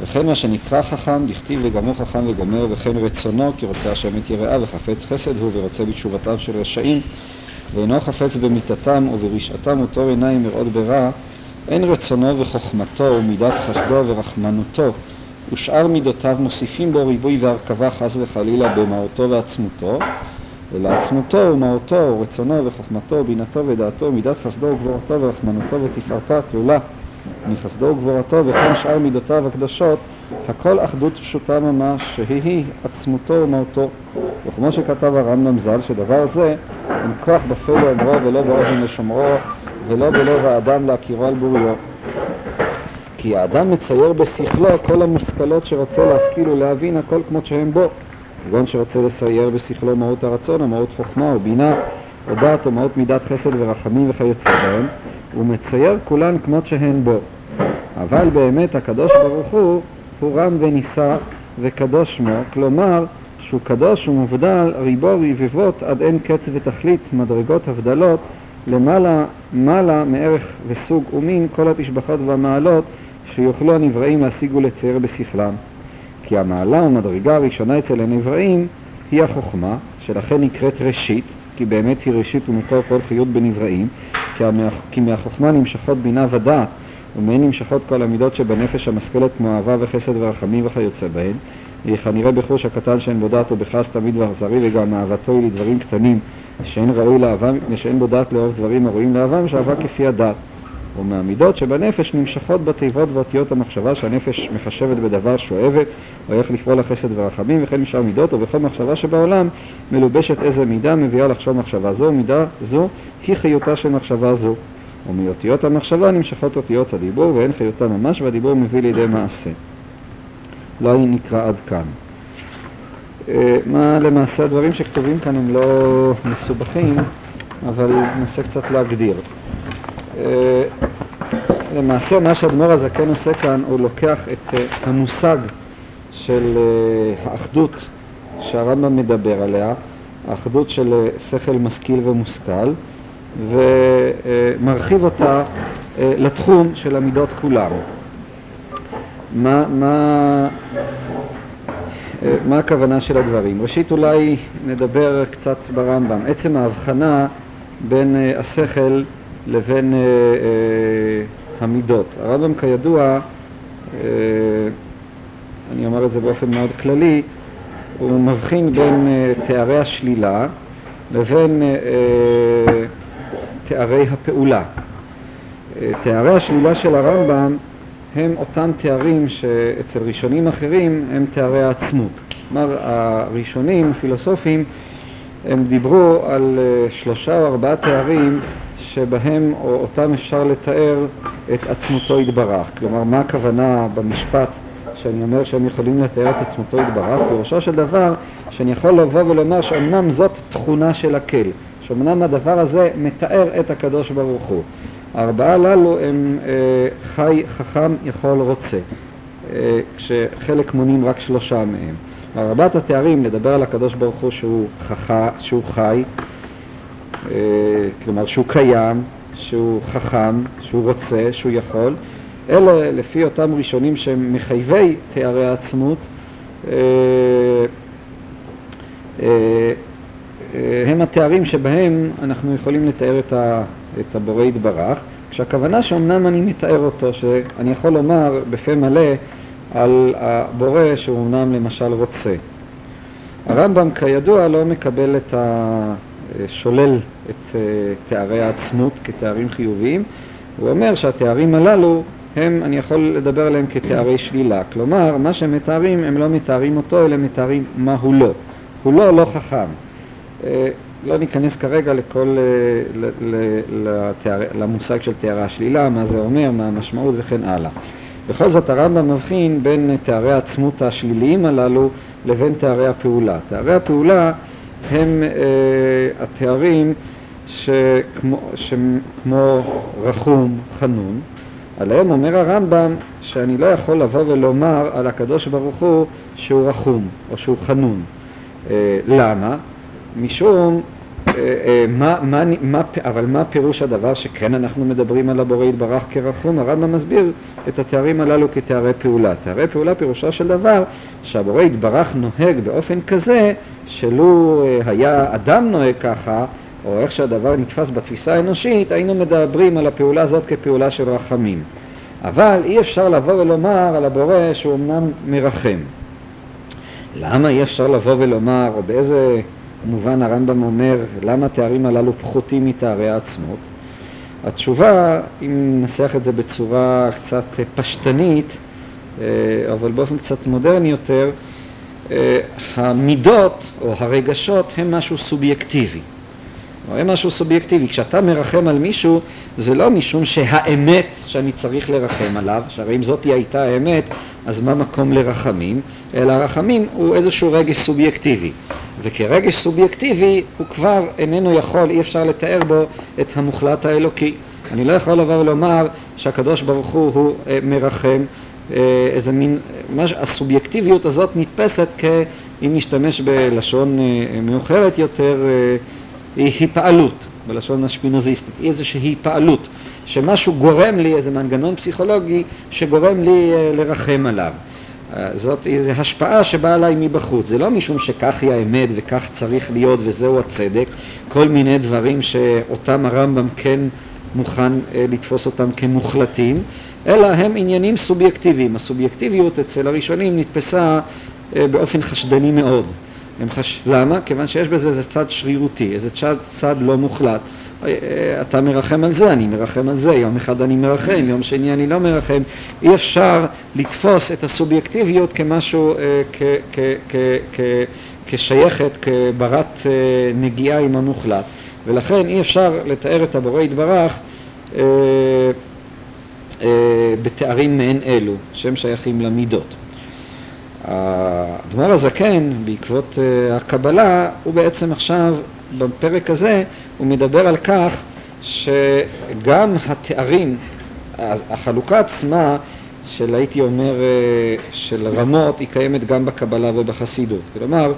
וכן מה שנקרא חכם, דכתיב וגמור חכם וגומר, וכן רצונו, כי רוצה השם את יראיו, וחפץ חסד הוא, ורוצה בתשובתם של רשעים, ואינו חפץ במיתתם וברשעתם וטוב עיניים מראות ברע, אין רצונו וחוכמתו ומידת חסדו ורחמנותו. ושאר מידותיו מוסיפים בו ריבוי והרכבה חס וחלילה במהותו ועצמותו. ולעצמותו ומהותו ורצונו וחוכמתו ובינתו ודעתו מידת חסדו וגבורתו ורחמנותו ותפארתו התלולה מחסדו וגבורתו וכן שאר מידותיו הקדושות הכל אחדות פשוטה ממש שהיא עצמותו ומהותו. וכמו שכתב הרמב"ם ז"ל שדבר זה אין כוח בפה לאמרו ולא באוזן לשומרו ולא בלב האדם להכירו על בוריו. כי האדם מצייר בשכלו כל המושכלות שרוצה להשכיל ולהבין הכל כמות שהם בו. כגון שרוצה לצייר בשכלו מהות הרצון או מהות חוכמה או בינה או דעת או מהות מידת חסד ורחמים וכיוצא בהם הוא מצייר כולן כמות שהן בו אבל באמת הקדוש ברוך הוא הוא רם ונישא וקדוש שמו כלומר שהוא קדוש ומובדל ריבו רבבות עד אין קץ ותכלית מדרגות הבדלות למעלה מעלה מערך וסוג ומין כל התשבחות והמעלות שיוכלו הנבראים להשיג ולצייר בשכלם. כי המעלה המדרגה הראשונה אצל הנבראים היא החוכמה, שלכן נקראת ראשית, כי באמת היא ראשית ומקור כל חיות בנבראים, כי מהחוכמה נמשכות בינה ודעת, ומהן נמשכות כל המידות שבנפש המשכלת כמו אהבה וחסד ורחמים וכיוצא בהן, וכנראה בחוש הקטן שאין בו דעת ובכעס תמיד ואכזרי וגם אהבתו היא לדברים קטנים שאין ראוי לאהבם ושאין בו דעת לאהוב דברים הראויים לאהבם שאהבה כפי הדעת ומהמידות שבנפש נמשכות בתיבות ואותיות המחשבה שהנפש מחשבת בדבר שואבת או איך לפעול לחסד ורחמים וכן משאר מידות ובכל מחשבה שבעולם מלובשת איזה מידה מביאה לחשוב מחשבה זו מידה זו היא חיותה של מחשבה זו ומאותיות המחשבה נמשכות אותיות הדיבור ואין חיותה ממש והדיבור מביא לידי מעשה. לא נקרא עד כאן. אה, מה למעשה הדברים שכתובים כאן הם לא מסובכים, אבל ננסה קצת להגדיר. אה, למעשה מה שאדמו"ר הזקן עושה כאן, הוא לוקח את אה, המושג של האחדות שהרמב"ם מדבר עליה, האחדות של שכל משכיל ומושכל, ומרחיב אותה לתחום של המידות כולם. מה, מה, מה הכוונה של הדברים? ראשית אולי נדבר קצת ברמב"ם. עצם ההבחנה בין אה, השכל לבין אה, אה, המידות. הרמב"ם כידוע, אני אומר את זה באופן מאוד כללי, הוא מבחין בין תארי השלילה לבין תארי הפעולה. תארי השלילה של הרמב"ם הם אותם תארים שאצל ראשונים אחרים הם תארי העצמות. כלומר, הראשונים, הפילוסופים, הם דיברו על אה, שלושה או ארבעה תארים שבהם או אותם אפשר לתאר את עצמותו יתברך. כלומר, מה הכוונה במשפט שאני אומר שהם יכולים לתאר את עצמותו יתברך? פירושו של דבר שאני יכול לבוא ולומר שאומנם זאת תכונה של הקל, שאומנם הדבר הזה מתאר את הקדוש ברוך הוא. הארבעה הללו הם אה, חי, חכם, יכול, רוצה, אה, כשחלק מונים רק שלושה מהם. ארבעת התארים, לדבר על הקדוש ברוך הוא שהוא, חכה, שהוא חי, אה, כלומר שהוא קיים, שהוא חכם, שהוא רוצה, שהוא יכול, אלה לפי אותם ראשונים שהם מחייבי תארי העצמות, הם התארים שבהם אנחנו יכולים לתאר את ה... את הבורא יתברך, כשהכוונה שאומנם אני מתאר אותו, שאני יכול לומר בפה מלא על הבורא שהוא אמנם למשל רוצה. הרמב"ם כידוע לא מקבל את ה... שולל את אה, תארי העצמות כתארים חיוביים, הוא אומר שהתארים הללו הם, אני יכול לדבר עליהם כתארי שלילה, כלומר מה שהם מתארים הם לא מתארים אותו אלא מתארים מה הוא לא, הוא לא לא חכם. אה, לא ניכנס כרגע לכל, אה, לתאר, למושג של תארי השלילה, מה זה אומר, מה המשמעות וכן הלאה. בכל זאת הרמב"ם מבחין בין תארי העצמות השליליים הללו לבין תארי הפעולה. תארי הפעולה הם אה, התארים שכמו, שכמו רחום, חנון, עליהם אומר הרמב"ם שאני לא יכול לבוא ולומר על הקדוש ברוך הוא שהוא רחום או שהוא חנון. אה, למה? משום מה, מה, מה, אבל מה פירוש הדבר שכן אנחנו מדברים על הבורא יתברך כרחום? הרמב"ם מסביר את התארים הללו כתארי פעולה. תארי פעולה פירושו של דבר שהבורא יתברך נוהג באופן כזה שלו היה אדם נוהג ככה, או איך שהדבר נתפס בתפיסה האנושית, היינו מדברים על הפעולה הזאת כפעולה של רחמים. אבל אי אפשר לבוא ולומר על הבורא שהוא אמנם מרחם. למה אי אפשר לבוא ולומר, או באיזה מובן הרמב"ם אומר, למה התארים הללו פחותים מתארי העצמות? התשובה, אם ננסח את זה בצורה קצת פשטנית, אה, אבל באופן קצת מודרני יותר, אה, המידות או הרגשות הם משהו סובייקטיבי. רואה משהו סובייקטיבי. כשאתה מרחם על מישהו, זה לא משום שהאמת שאני צריך לרחם עליו, שהרי אם זאתי הייתה האמת, אז מה מקום לרחמים? אלא רחמים הוא איזשהו רגש סובייקטיבי. וכרגש סובייקטיבי הוא כבר איננו יכול, אי אפשר לתאר בו את המוחלט האלוקי. אני לא יכול לבוא ולומר שהקדוש ברוך הוא הוא אה, מרחם, אה, איזה מין, מש, הסובייקטיביות הזאת נתפסת כ... אם נשתמש בלשון אה, מאוחרת יותר, היא היפעלות, בלשון השפינוזיסטית, היא איזושהי היפעלות, שמשהו גורם לי, איזה מנגנון פסיכולוגי שגורם לי לרחם עליו. זאת איזו השפעה שבאה עליי מבחוץ, זה לא משום שכך היא האמת וכך צריך להיות וזהו הצדק, כל מיני דברים שאותם הרמב"ם כן מוכן לתפוס אותם כמוחלטים, אלא הם עניינים סובייקטיביים. הסובייקטיביות אצל הראשונים נתפסה באופן חשדני מאוד. חש... למה? כיוון שיש בזה איזה צד שרירותי, איזה צד, צד לא מוחלט. אתה מרחם על זה, אני מרחם על זה, יום אחד אני מרחם, יום שני אני לא מרחם. אי אפשר לתפוס את הסובייקטיביות כמשהו, כ, כשייכת, כברת נגיעה עם המוחלט. ולכן אי אפשר לתאר את הבורא יתברך בתארים מעין אלו, שהם שייכים למידות. האדמו"ר הזקן, בעקבות הקבלה, הוא בעצם עכשיו, בפרק הזה, הוא מדבר על כך שגם התארים, החלוקה עצמה של הייתי אומר של רמות היא קיימת גם בקבלה ובחסידות. כלומר,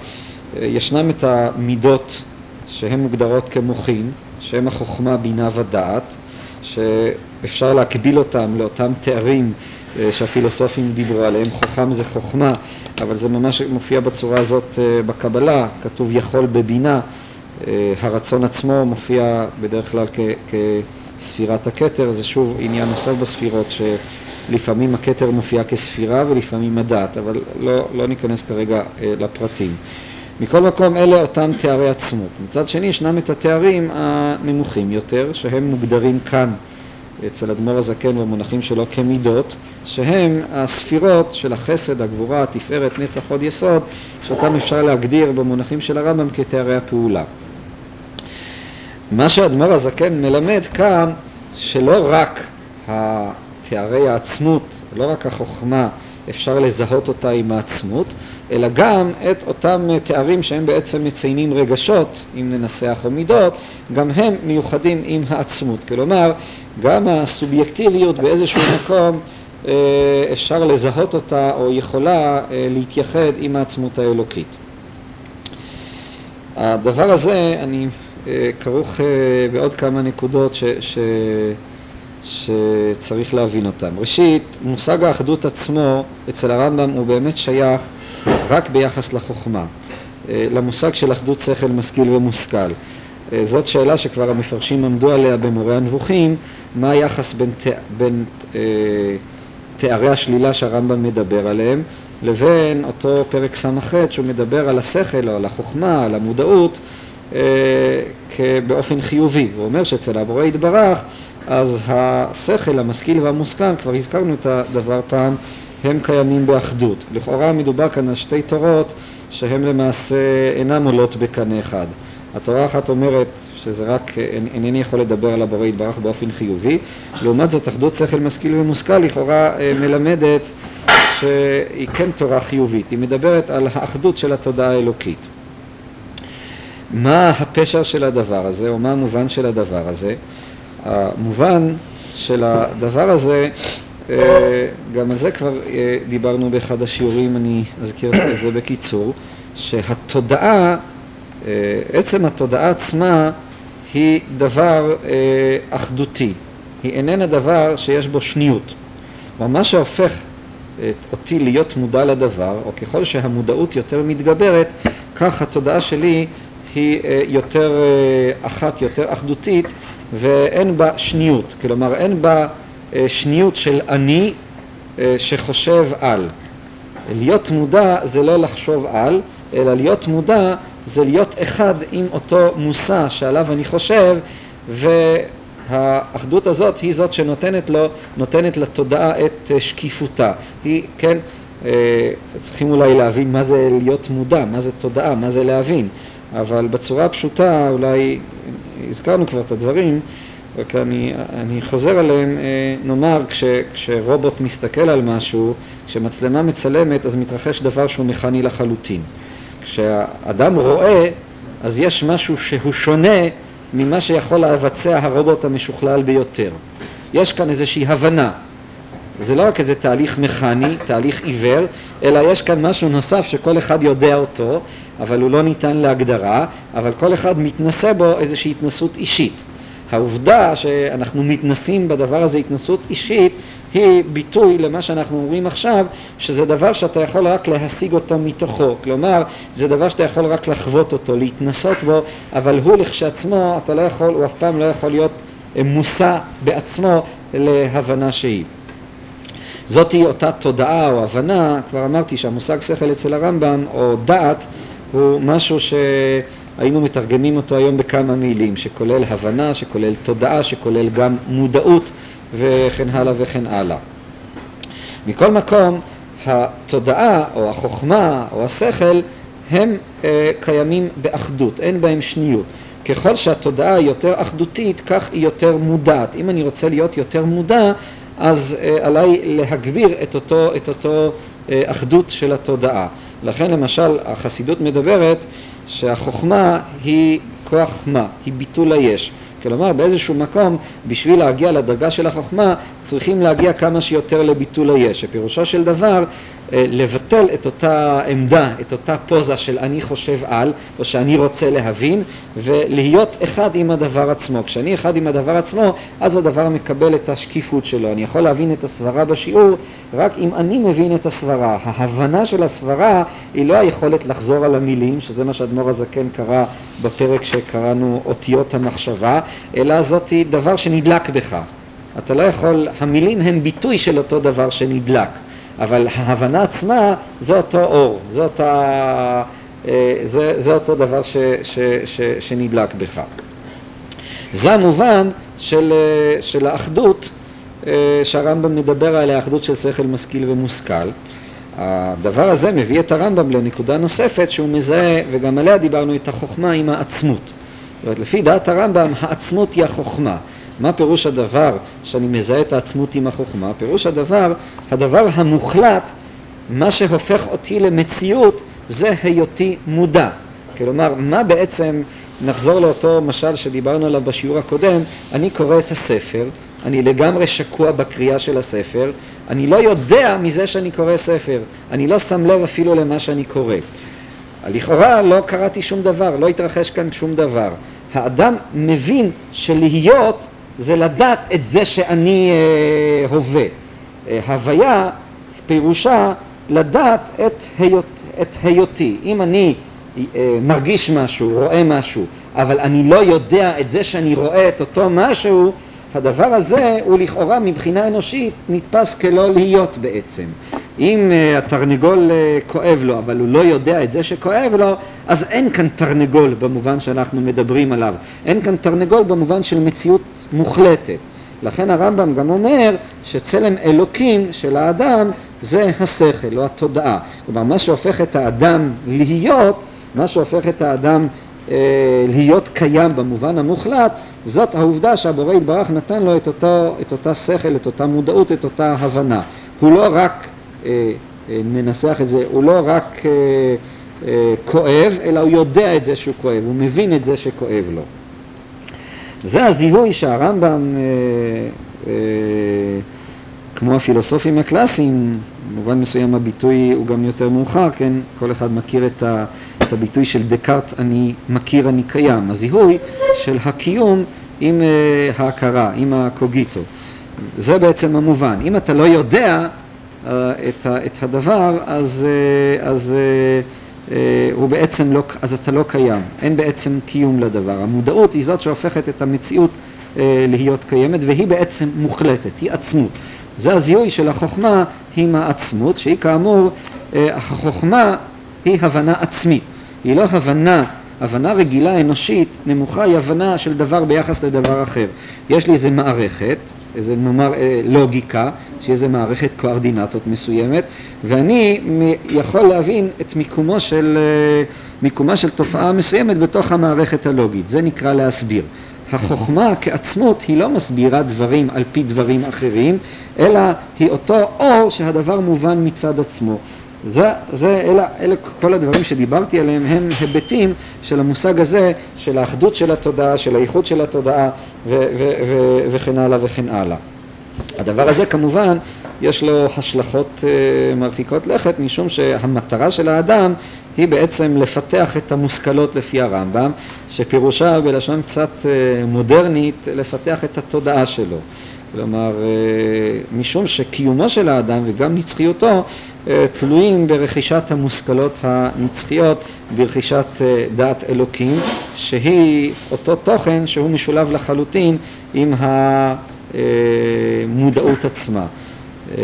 ישנם את המידות שהן מוגדרות כמוחין, שהן החוכמה, בינה ודעת, שאפשר להקביל אותם לאותם תארים שהפילוסופים דיברו עליהם, חוכם זה חוכמה, אבל זה ממש מופיע בצורה הזאת בקבלה, כתוב יכול בבינה, הרצון עצמו מופיע בדרך כלל כספירת הכתר, זה שוב עניין נוסף בספירות שלפעמים הכתר מופיע כספירה ולפעמים הדעת, אבל לא, לא ניכנס כרגע לפרטים. מכל מקום אלה אותם תארי עצמות. מצד שני ישנם את התארים הנמוכים יותר, שהם מוגדרים כאן אצל אדמו"ר הזקן במונחים שלו כמידות, שהם הספירות של החסד, הגבורה, התפארת, נצח, עוד יסוד, שאותם אפשר להגדיר במונחים של הרמב"ם כתארי הפעולה. מה שאדמו"ר הזקן מלמד כאן, שלא רק תארי העצמות, לא רק החוכמה, אפשר לזהות אותה עם העצמות, אלא גם את אותם תארים שהם בעצם מציינים רגשות, אם ננסח או מידות, גם הם מיוחדים עם העצמות. כלומר, גם הסובייקטיביות באיזשהו מקום אפשר לזהות אותה או יכולה להתייחד עם העצמות האלוקית. הדבר הזה, אני כרוך בעוד כמה נקודות ש, ש, שצריך להבין אותן. ראשית, מושג האחדות עצמו אצל הרמב"ם הוא באמת שייך רק ביחס לחוכמה, למושג של אחדות שכל משכיל ומושכל. זאת שאלה שכבר המפרשים עמדו עליה במורה הנבוכים, מה היחס בין, ת, בין אה, תארי השלילה שהרמב"ם מדבר עליהם לבין אותו פרק ס"ח שהוא מדבר על השכל או על החוכמה, על המודעות באופן חיובי. הוא אומר שאצל הבורא יתברך אז השכל, המשכיל והמוסכם, כבר הזכרנו את הדבר פעם, הם קיימים באחדות. לכאורה מדובר כאן על שתי תורות שהן למעשה אינן עולות בקנה אחד. התורה אחת אומרת שזה רק, אינני יכול לדבר על הבורא יתברך באופן חיובי, לעומת זאת אחדות שכל משכיל ומושכל לכאורה מלמדת שהיא כן תורה חיובית, היא מדברת על האחדות של התודעה האלוקית. מה הפשר של הדבר הזה, או מה המובן של הדבר הזה? המובן של הדבר הזה, גם על זה כבר דיברנו באחד השיעורים, אני אזכיר את זה בקיצור, שהתודעה עצם התודעה עצמה היא דבר אחדותי, היא איננה דבר שיש בו שניות. מה שהופך את אותי להיות מודע לדבר, או ככל שהמודעות יותר מתגברת, כך התודעה שלי היא יותר אחת, יותר אחדותית, ואין בה שניות. כלומר, אין בה שניות של אני שחושב על. להיות מודע זה לא לחשוב על, אלא להיות מודע זה להיות אחד עם אותו מושא שעליו אני חושב, והאחדות הזאת היא זאת שנותנת לו, נותנת לתודעה את שקיפותה. היא, כן, צריכים אולי להבין מה זה להיות מודע, מה זה תודעה, מה זה להבין, אבל בצורה הפשוטה, אולי הזכרנו כבר את הדברים, רק אני, אני חוזר עליהם, נאמר כש, כשרובוט מסתכל על משהו, כשמצלמה מצלמת אז מתרחש דבר שהוא מכני לחלוטין. כשאדם רואה אז יש משהו שהוא שונה ממה שיכול לבצע הרובוט המשוכלל ביותר. יש כאן איזושהי הבנה. זה לא רק איזה תהליך מכני, תהליך עיוור, אלא יש כאן משהו נוסף שכל אחד יודע אותו, אבל הוא לא ניתן להגדרה, אבל כל אחד מתנסה בו איזושהי התנסות אישית. העובדה שאנחנו מתנסים בדבר הזה התנסות אישית היא ביטוי למה שאנחנו אומרים עכשיו שזה דבר שאתה יכול רק להשיג אותו מתוכו. כלומר זה דבר שאתה יכול רק לחוות אותו, להתנסות בו אבל הוא לכשעצמו אתה לא יכול, הוא אף פעם לא יכול להיות מושא בעצמו להבנה שהיא. זאתי אותה תודעה או הבנה, כבר אמרתי שהמושג שכל אצל הרמב"ם או דעת הוא משהו ש... היינו מתרגמים אותו היום בכמה מילים, שכולל הבנה, שכולל תודעה, שכולל גם מודעות וכן הלאה וכן הלאה. מכל מקום, התודעה או החוכמה או השכל הם אה, קיימים באחדות, אין בהם שניות. ככל שהתודעה יותר אחדותית, כך היא יותר מודעת. אם אני רוצה להיות יותר מודע, אז אה, עליי להגביר את אותו, את אותו אה, אחדות של התודעה. לכן למשל החסידות מדברת שהחוכמה היא כוח מה, היא ביטול היש. כלומר באיזשהו מקום בשביל להגיע לדרגה של החוכמה צריכים להגיע כמה שיותר לביטול היש, שפירושו של דבר אה, לבטל את אותה עמדה, את אותה פוזה של אני חושב על או שאני רוצה להבין ולהיות אחד עם הדבר עצמו. כשאני אחד עם הדבר עצמו אז הדבר מקבל את השקיפות שלו. אני יכול להבין את הסברה בשיעור רק אם אני מבין את הסברה. ההבנה של הסברה היא לא היכולת לחזור על המילים, שזה מה שאדמו"ר הזקן קרא בפרק שקראנו אותיות המחשבה, אלא זאת דבר שנדלק בך. אתה לא יכול, המילים הם ביטוי של אותו דבר שנדלק. אבל ההבנה עצמה זה אותו אור, זה, אותה, אה, זה, זה אותו דבר ש, ש, ש, שנדלק בך. זה המובן של, אה, של האחדות אה, שהרמב"ם מדבר עליה, האחדות של שכל משכיל ומושכל. הדבר הזה מביא את הרמב"ם לנקודה נוספת שהוא מזהה, וגם עליה דיברנו, את החוכמה עם העצמות. זאת אומרת, לפי דעת הרמב"ם, העצמות היא החוכמה. מה פירוש הדבר שאני מזהה את העצמות עם החוכמה? פירוש הדבר, הדבר המוחלט, מה שהופך אותי למציאות זה היותי מודע. כלומר, מה בעצם, נחזור לאותו משל שדיברנו עליו בשיעור הקודם, אני קורא את הספר, אני לגמרי שקוע בקריאה של הספר, אני לא יודע מזה שאני קורא ספר, אני לא שם לב אפילו למה שאני קורא. לכאורה לא קראתי שום דבר, לא התרחש כאן שום דבר. האדם מבין שלהיות זה לדעת את זה שאני אה, הווה. אה, הוויה פירושה לדעת את, היות, את היותי. אם אני אה, מרגיש משהו, רואה משהו, אבל אני לא יודע את זה שאני רואה את אותו משהו, הדבר הזה הוא לכאורה מבחינה אנושית נתפס כלא להיות בעצם. אם uh, התרנגול uh, כואב לו אבל הוא לא יודע את זה שכואב לו אז אין כאן תרנגול במובן שאנחנו מדברים עליו, אין כאן תרנגול במובן של מציאות מוחלטת. לכן הרמב"ם גם אומר שצלם אלוקים של האדם זה השכל או התודעה. כלומר מה שהופך את האדם להיות, מה שהופך את האדם אה, להיות קיים במובן המוחלט, זאת העובדה שהבורא יתברך נתן לו את, אותו, את אותה שכל, את אותה מודעות, את אותה הבנה. הוא לא רק, אה, אה, ננסח את זה, הוא לא רק אה, אה, כואב, אלא הוא יודע את זה שהוא כואב, הוא מבין את זה שכואב לו. זה הזיהוי שהרמב"ם אה, אה, כמו הפילוסופים הקלאסיים, במובן מסוים הביטוי הוא גם יותר מאוחר, כן? כל אחד מכיר את, ה, את הביטוי של דקארט, אני מכיר, אני קיים. הזיהוי של הקיום עם uh, ההכרה, עם הקוגיטו. זה בעצם המובן. אם אתה לא יודע uh, את, ה, את הדבר, אז, uh, אז uh, uh, הוא בעצם לא, אז אתה לא קיים. אין בעצם קיום לדבר. המודעות היא זאת שהופכת את המציאות uh, להיות קיימת, והיא בעצם מוחלטת, היא עצמות. זה הזיהוי של החוכמה עם העצמות, שהיא כאמור, אה, החוכמה היא הבנה עצמית, היא לא הבנה, הבנה רגילה אנושית נמוכה היא הבנה של דבר ביחס לדבר אחר. יש לי איזה מערכת, איזה נאמר אה, לוגיקה, שהיא איזה מערכת קוארדינטות מסוימת, ואני יכול להבין את מיקומו של, אה, מיקומה של תופעה מסוימת בתוך המערכת הלוגית, זה נקרא להסביר. החוכמה כעצמות היא לא מסבירה דברים על פי דברים אחרים, אלא היא אותו אור שהדבר מובן מצד עצמו. זה, זה, אלה, אלה כל הדברים שדיברתי עליהם הם היבטים של המושג הזה של האחדות של התודעה, של האיכות של התודעה ו, ו, ו, וכן הלאה וכן הלאה. הדבר הזה כמובן יש לו השלכות uh, מרחיקות לכת משום שהמטרה של האדם היא בעצם לפתח את המושכלות לפי הרמב"ם, שפירושה בלשון קצת uh, מודרנית לפתח את התודעה שלו. כלומר, uh, משום שקיומו של האדם וגם נצחיותו תלויים ברכישת המושכלות הנצחיות, ברכישת דעת אלוקים, שהיא אותו תוכן שהוא משולב לחלוטין עם המודעות עצמה. אה,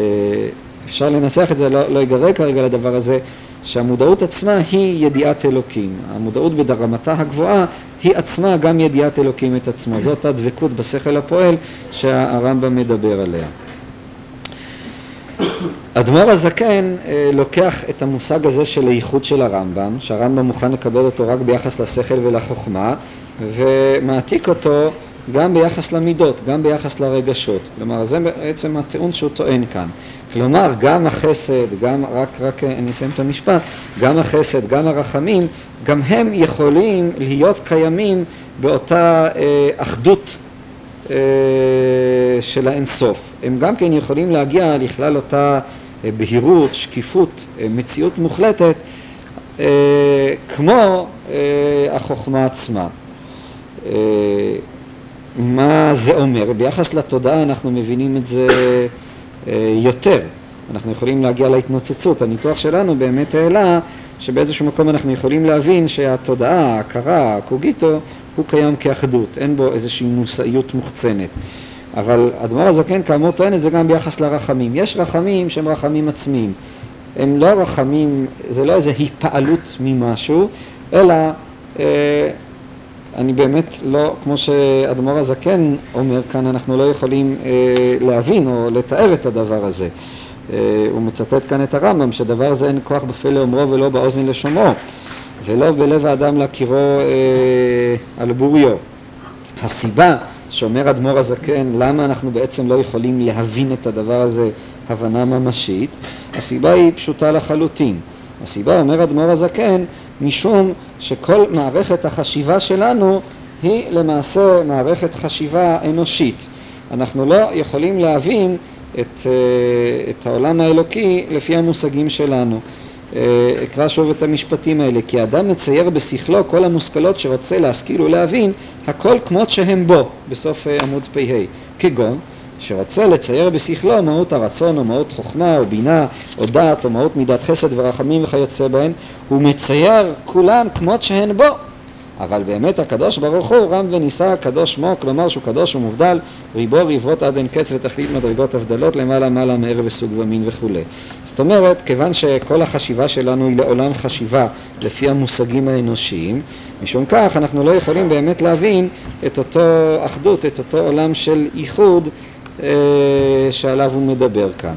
אפשר לנסח את זה, לא, לא כרגע לדבר הזה, שהמודעות עצמה היא ידיעת אלוקים. המודעות ברמתה הגבוהה היא עצמה גם ידיעת אלוקים את עצמו. זאת הדבקות בשכל הפועל שהרמב"ם מדבר עליה. אדמו"ר הזקן אה, לוקח את המושג הזה של הייחוד של הרמב"ם, שהרמב"ם מוכן לקבל אותו רק ביחס לשכל ולחוכמה, ומעתיק אותו גם ביחס למידות, גם ביחס לרגשות. כלומר, זה בעצם הטיעון שהוא טוען כאן. כלומר, גם החסד, גם, רק, רק אני אסיים את המשפט, גם החסד, גם הרחמים, גם הם יכולים להיות קיימים באותה אה, אחדות אה, של האינסוף. הם גם כן יכולים להגיע לכלל אותה אה, בהירות, שקיפות, אה, מציאות מוחלטת, אה, כמו אה, החוכמה עצמה. אה, מה זה אומר? ביחס לתודעה אנחנו מבינים את זה אה, יותר. אנחנו יכולים להגיע להתנוצצות. הניתוח שלנו באמת העלה שבאיזשהו מקום אנחנו יכולים להבין שהתודעה, ההכרה, הקוגיטו, הוא קיים כאחדות, אין בו איזושהי מושאיות מוחצנת. אבל אדמו"ר הזקן כאמור טוען את זה גם ביחס לרחמים. יש רחמים שהם רחמים עצמיים. הם לא רחמים, זה לא איזו היפעלות ממשהו, אלא אה, אני באמת לא, כמו שאדמו"ר הזקן אומר כאן, אנחנו לא יכולים אה, להבין או לתאר את הדבר הזה. אה, הוא מצטט כאן את הרמב"ם, שדבר הזה אין כוח בפה לאומרו ולא באוזן לשומרו, ולא בלב האדם להכירו אה, על בוריו. הסיבה שאומר אדמו"ר הזקן, למה אנחנו בעצם לא יכולים להבין את הדבר הזה הבנה ממשית, הסיבה היא פשוטה לחלוטין. הסיבה, אומר אדמו"ר הזקן, משום שכל מערכת החשיבה שלנו היא למעשה מערכת חשיבה אנושית. אנחנו לא יכולים להבין את, אה, את העולם האלוקי לפי המושגים שלנו. אה, אקרא שוב את המשפטים האלה, כי האדם מצייר בשכלו כל המושכלות שרוצה להשכיל ולהבין, הכל כמות שהם בו, בסוף אה, עמוד פ"ה, כגון שרוצה לצייר בשכלו מהות הרצון או מהות חוכמה או בינה או דעת או מהות מידת חסד ורחמים וכיוצא בהן, הוא מצייר כולם כמות שהן בו. אבל באמת הקדוש ברוך הוא רם ונישא קדוש שמו, כלומר שהוא קדוש ומובדל, ריבו ריבות עד אין קץ ותכלית מדרגות הבדלות למעלה מעלה מער וסוג ומין וכולי. זאת אומרת, כיוון שכל החשיבה שלנו היא לעולם חשיבה לפי המושגים האנושיים, משום כך אנחנו לא יכולים באמת להבין את אותו אחדות, את אותו עולם של איחוד שעליו הוא מדבר כאן.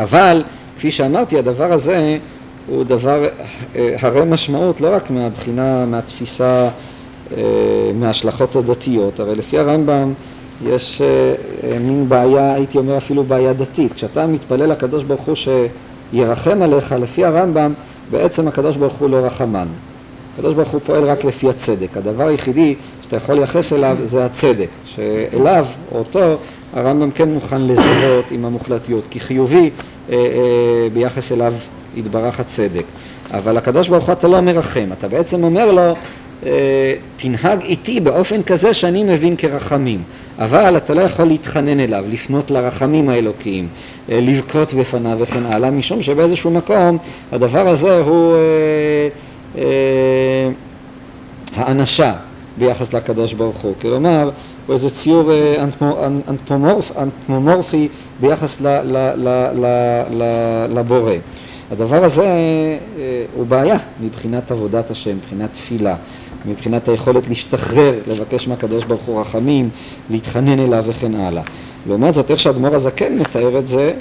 אבל, כפי שאמרתי, הדבר הזה הוא דבר אה, הרי משמעות לא רק מהבחינה, מהתפיסה, אה, מההשלכות הדתיות, הרי לפי הרמב"ם יש מין בעיה, הייתי אומר אפילו בעיה דתית. כשאתה מתפלל לקדוש ברוך הוא שירחם עליך, לפי הרמב"ם, בעצם הקדוש ברוך הוא לא רחמן. הקדוש ברוך הוא פועל רק לפי הצדק. הדבר היחידי שאתה יכול לייחס אליו זה הצדק, שאליו או אותו הרמב"ם כן מוכן לזהות עם המוחלטיות, כי חיובי אה, אה, ביחס אליו יתברך הצדק. אבל הקדוש ברוך הוא אתה לא מרחם, אתה בעצם אומר לו אה, תנהג איתי באופן כזה שאני מבין כרחמים, אבל אתה לא יכול להתחנן אליו, לפנות לרחמים האלוקיים, אה, לבכות בפניו וכן הלאה, משום שבאיזשהו מקום הדבר הזה הוא אה, האנשה ביחס לקדוש ברוך הוא, כלומר הוא איזה ציור אנתמומורפי ביחס לבורא. הדבר הזה הוא בעיה מבחינת עבודת השם, מבחינת תפילה. מבחינת היכולת להשתחרר, לבקש מהקדוש ברוך הוא רחמים, להתחנן אליו וכן הלאה. לעומת זאת, איך שהאדמו"ר הזקן מתאר את זה,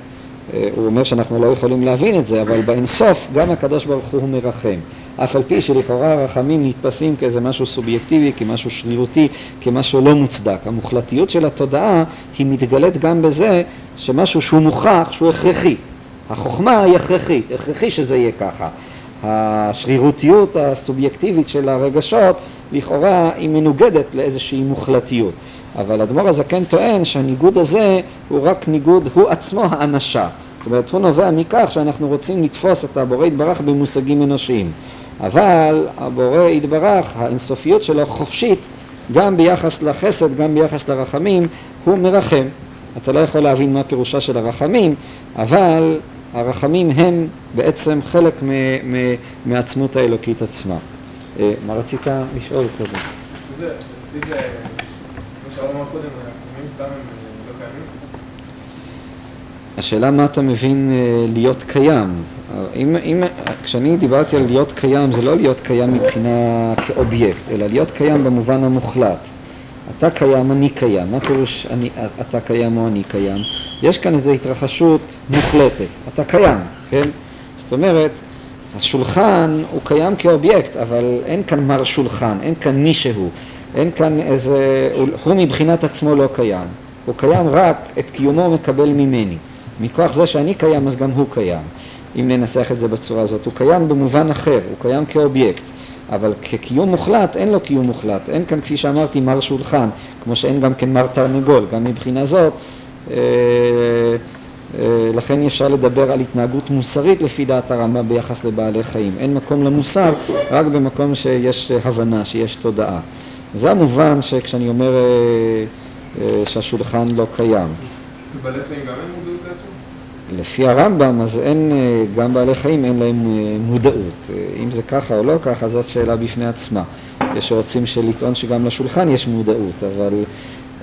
אה, הוא אומר שאנחנו לא יכולים להבין את זה, אבל באינסוף גם הקדוש ברוך הוא מרחם. אף על פי שלכאורה הרחמים נתפסים כאיזה משהו סובייקטיבי, כמשהו שרירותי, כמשהו לא מוצדק. המוחלטיות של התודעה היא מתגלית גם בזה שמשהו שהוא מוכח, שהוא הכרחי. החוכמה היא הכרחית, הכרחי שזה יהיה ככה. השרירותיות הסובייקטיבית של הרגשות לכאורה היא מנוגדת לאיזושהי מוחלטיות. אבל אדמו"ר הזקן טוען שהניגוד הזה הוא רק ניגוד, הוא עצמו האנשה. זאת אומרת, הוא נובע מכך שאנחנו רוצים לתפוס את הבורא יתברך במושגים אנושיים. אבל הבורא יתברך, האינסופיות שלו חופשית גם ביחס לחסד, גם ביחס לרחמים, הוא מרחם. אתה לא יכול להבין מה פירושה של הרחמים, אבל הרחמים הם בעצם חלק מעצמות האלוקית עצמה. אה, מה רצית לשאול קודם? זה, זה, הם לא קיימים? השאלה מה אתה מבין אה, להיות קיים. אם, אם, כשאני דיברתי על להיות קיים, זה לא להיות קיים מבחינה כאובייקט, אלא להיות קיים במובן המוחלט. אתה קיים, אני קיים. מה פירוש אני, אתה קיים או אני קיים? יש כאן איזו התרחשות מוחלטת. אתה קיים, כן? זאת אומרת, השולחן הוא קיים כאובייקט, אבל אין כאן מר שולחן, אין כאן מישהו, אין כאן איזה... הוא מבחינת עצמו לא קיים. הוא קיים רק, את קיומו מקבל ממני. מכוח זה שאני קיים, אז גם הוא קיים. אם ננסח את זה בצורה הזאת. הוא קיים במובן אחר, הוא קיים כאובייקט. אבל כקיום מוחלט, אין לו קיום מוחלט. אין כאן, כפי שאמרתי, מר שולחן, כמו שאין גם כן מר תרנגול. גם מבחינה זאת, אה, אה, לכן אפשר לדבר על התנהגות מוסרית לפי דעת הרמב"ם ביחס לבעלי חיים. אין מקום למוסר, רק במקום שיש הבנה, שיש תודעה. זה המובן שכשאני אומר אה, שהשולחן לא קיים. בעלי חיים גם אין מודעות? לפי הרמב"ם, אז אין, גם בעלי חיים אין להם מודעות. אם זה ככה או לא ככה, זאת שאלה בפני עצמה. יש שרוצים לטעון שגם לשולחן יש מודעות, אבל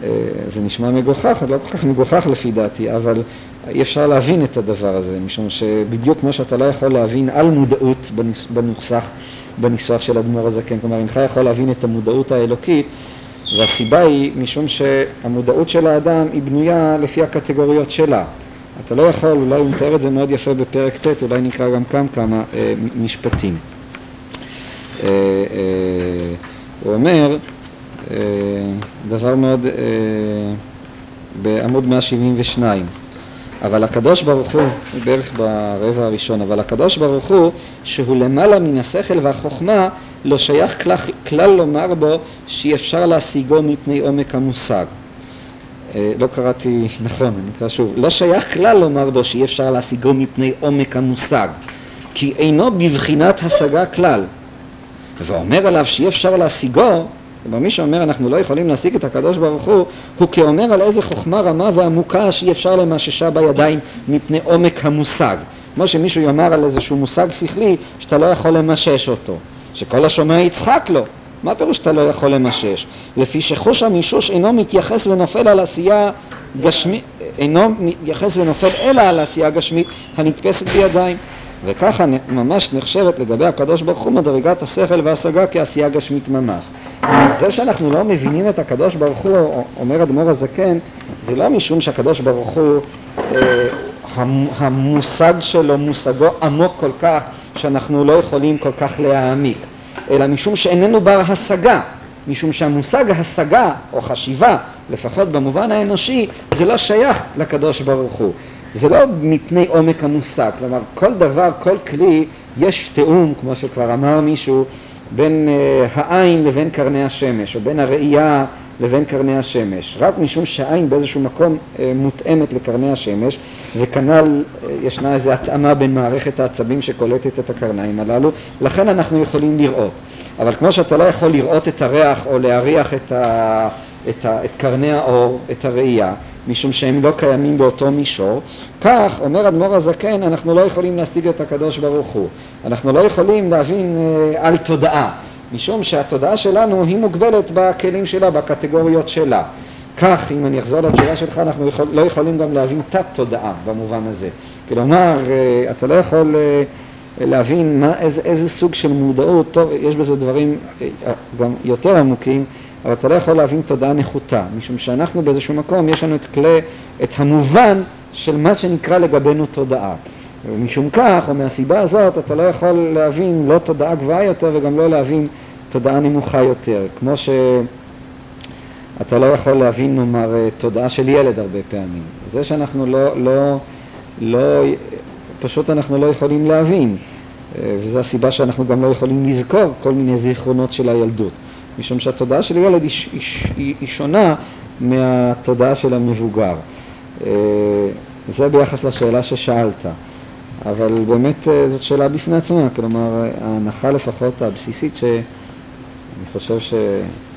אה, זה נשמע מגוחך, לא כל כך מגוחך לפי דעתי, אבל אי אפשר להבין את הדבר הזה, משום שבדיוק כמו שאתה לא יכול להבין על מודעות בנוסח, בניסוח של אדמו"ר הזקן, כלומר אינך יכול להבין את המודעות האלוקית, והסיבה היא משום שהמודעות של האדם היא בנויה לפי הקטגוריות שלה. אתה לא יכול, אולי הוא מתאר את זה מאוד יפה בפרק ט', אולי נקרא גם כאן כמה אה, משפטים. אה, אה, הוא אומר, אה, דבר מאוד, אה, בעמוד 172, אבל הקדוש ברוך הוא, בערך ברבע הראשון, אבל הקדוש ברוך הוא, שהוא למעלה מן השכל והחוכמה, לא שייך כלל, כלל לומר בו שאי אפשר להשיגו מפני עומק המושג. אה, לא קראתי נכון, אני אקרא שוב. לא שייך כלל לומר בו שאי אפשר להשיגו מפני עומק המושג, כי אינו בבחינת השגה כלל. ואומר עליו שאי אפשר להשיגו, כלומר מי שאומר אנחנו לא יכולים להשיג את הקדוש ברוך הוא, הוא כאומר על איזה חוכמה רמה ועמוקה שאי אפשר למששה בידיים מפני עומק המושג. כמו שמישהו יאמר על איזשהו מושג שכלי שאתה לא יכול למשש אותו, שכל השומע יצחק לו. מה פירוש שאתה לא יכול למשש? לפי שחוש המישוש אינו מתייחס ונופל על עשייה גשמית, אינו מתייחס ונופל אלא על עשייה גשמית הנתפסת בידיים. וככה ממש נחשבת לגבי הקדוש ברוך הוא מדרגת השכל וההשגה כעשייה גשמית ממש. זה שאנחנו לא מבינים את הקדוש ברוך הוא, אומר אדמו"ר הזקן, זה לא משום שהקדוש ברוך הוא, אה, המושג שלו, מושגו עמוק כל כך, שאנחנו לא יכולים כל כך להעמיק, אלא משום שאיננו בר השגה, משום שהמושג השגה או חשיבה, לפחות במובן האנושי, זה לא שייך לקדוש ברוך הוא. זה לא מפני עומק המושג, כלומר כל דבר, כל כלי, יש תיאום, כמו שכבר אמר מישהו, בין uh, העין לבין קרני השמש, או בין הראייה לבין קרני השמש, רק משום שהעין באיזשהו מקום אה, מותאמת לקרני השמש וכנ"ל אה, ישנה איזו התאמה בין מערכת העצבים שקולטת את הקרניים הללו, לכן אנחנו יכולים לראות. אבל כמו שאתה לא יכול לראות את הריח או להריח את, ה, את, ה, את קרני האור, את הראייה, משום שהם לא קיימים באותו מישור, כך אומר אדמו"ר הזקן אנחנו לא יכולים להשיג את הקדוש ברוך הוא, אנחנו לא יכולים להבין אה, על תודעה, משום שהתודעה שלנו היא מוגבלת בכלים שלה, בקטגוריות שלה. כך, אם אני אחזור לתשובה שלך, אנחנו יכול, לא יכולים גם להבין תת תודעה במובן הזה. כלומר, אה, אתה לא יכול אה, להבין מה, איזה, איזה סוג של מודעות, טוב, יש בזה דברים גם יותר עמוקים, אבל אתה לא יכול להבין תודעה נחותה, משום שאנחנו באיזשהו מקום, יש לנו את כלי, את המובן של מה שנקרא לגבינו תודעה. ומשום כך, או מהסיבה הזאת, אתה לא יכול להבין לא תודעה גבוהה יותר וגם לא להבין תודעה נמוכה יותר. כמו שאתה לא יכול להבין, נאמר, תודעה של ילד הרבה פעמים. זה שאנחנו לא, לא, לא, פשוט אנחנו לא יכולים להבין. וזו הסיבה שאנחנו גם לא יכולים לזכור כל מיני זיכרונות של הילדות. משום שהתודעה של ילד היא, היא, היא שונה מהתודעה של המבוגר. אה, זה ביחס לשאלה ששאלת, אבל באמת אה, זאת שאלה בפני עצמה, כלומר ההנחה לפחות הבסיסית שאני חושב ש...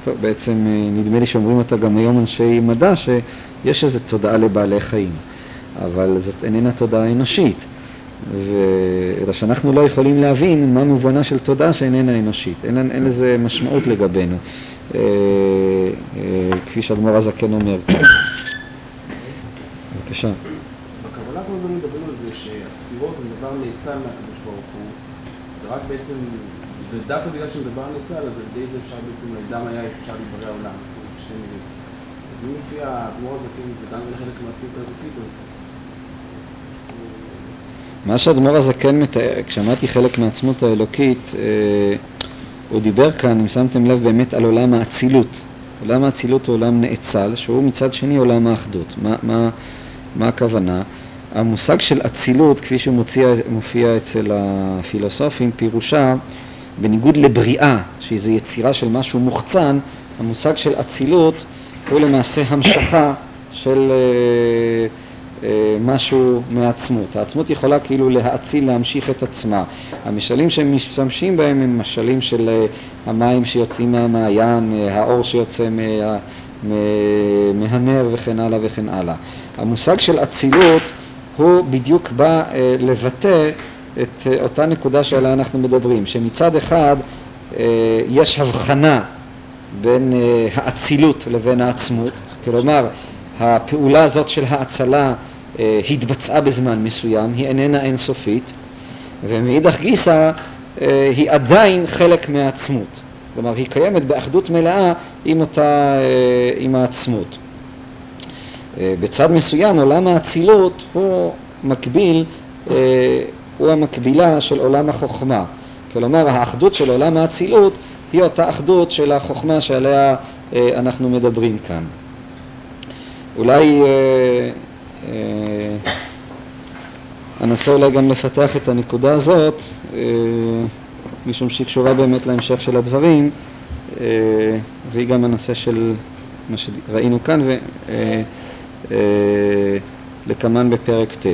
טוב, בעצם אה, נדמה לי שאומרים אותה גם היום אנשי מדע, שיש איזו תודעה לבעלי חיים, אבל זאת איננה תודעה אנושית. ו... אלא שאנחנו לא יכולים להבין מה מובנה של תודעה שאיננה אנושית, אין, אין לזה משמעות לגבינו, אה, אה, כפי שאדמו"ר הזקן אומר. בבקשה. בקבלה כל הזמן מדברים על זה שהספירות נאצל מהקדוש ברוך הוא, ורק בעצם, ודווקא בגלל שמדבר נאצל, אז על ידי זה אפשר בעצם, לאדם היה אפשר להיברא העולם, שתי מילים. אז אם לפי האדמו"ר הזקן זה גם חלק מהציאות האלוקית, אז מה שאדמו"ר הזקן מתאר, כשאמרתי חלק מעצמות האלוקית, אה, הוא דיבר כאן, אם שמתם לב, באמת על עולם האצילות. עולם האצילות הוא עולם נאצל, שהוא מצד שני עולם האחדות. מה, מה, מה הכוונה? המושג של אצילות, כפי שהוא מוציע, מופיע אצל הפילוסופים, פירושה, בניגוד לבריאה, שהיא יצירה של משהו מוחצן, המושג של אצילות הוא למעשה המשכה של... אה, אה, משהו מעצמות. העצמות יכולה כאילו להאציל, להמשיך את עצמה. המשלים שהם משתמשים בהם הם משלים של אה, המים שיוצאים מהמעיין, אה, האור שיוצא מה, מהנר וכן הלאה וכן הלאה. המושג של אצילות הוא בדיוק בא לבטא את אותה נקודה שעליה אנחנו מדברים, שמצד אחד יש הבחנה בין האצילות לבין העצמות, כלומר הפעולה הזאת של האצלה אה, התבצעה בזמן מסוים, היא איננה אינסופית, ומאידך גיסא אה, היא עדיין חלק מהעצמות. כלומר, היא קיימת באחדות מלאה עם אותה, אה, עם העצמות. בצד מסוים עולם האצילות הוא מקביל, הוא המקבילה של עולם החוכמה. כלומר, האחדות של עולם האצילות היא אותה אחדות של החוכמה שעליה אנחנו מדברים כאן. אולי אה, אנסה אולי גם לפתח את הנקודה הזאת, אה, משום שהיא קשורה באמת להמשך של הדברים, אה, והיא גם הנושא של מה שראינו כאן, ולקמן בפרק ט'.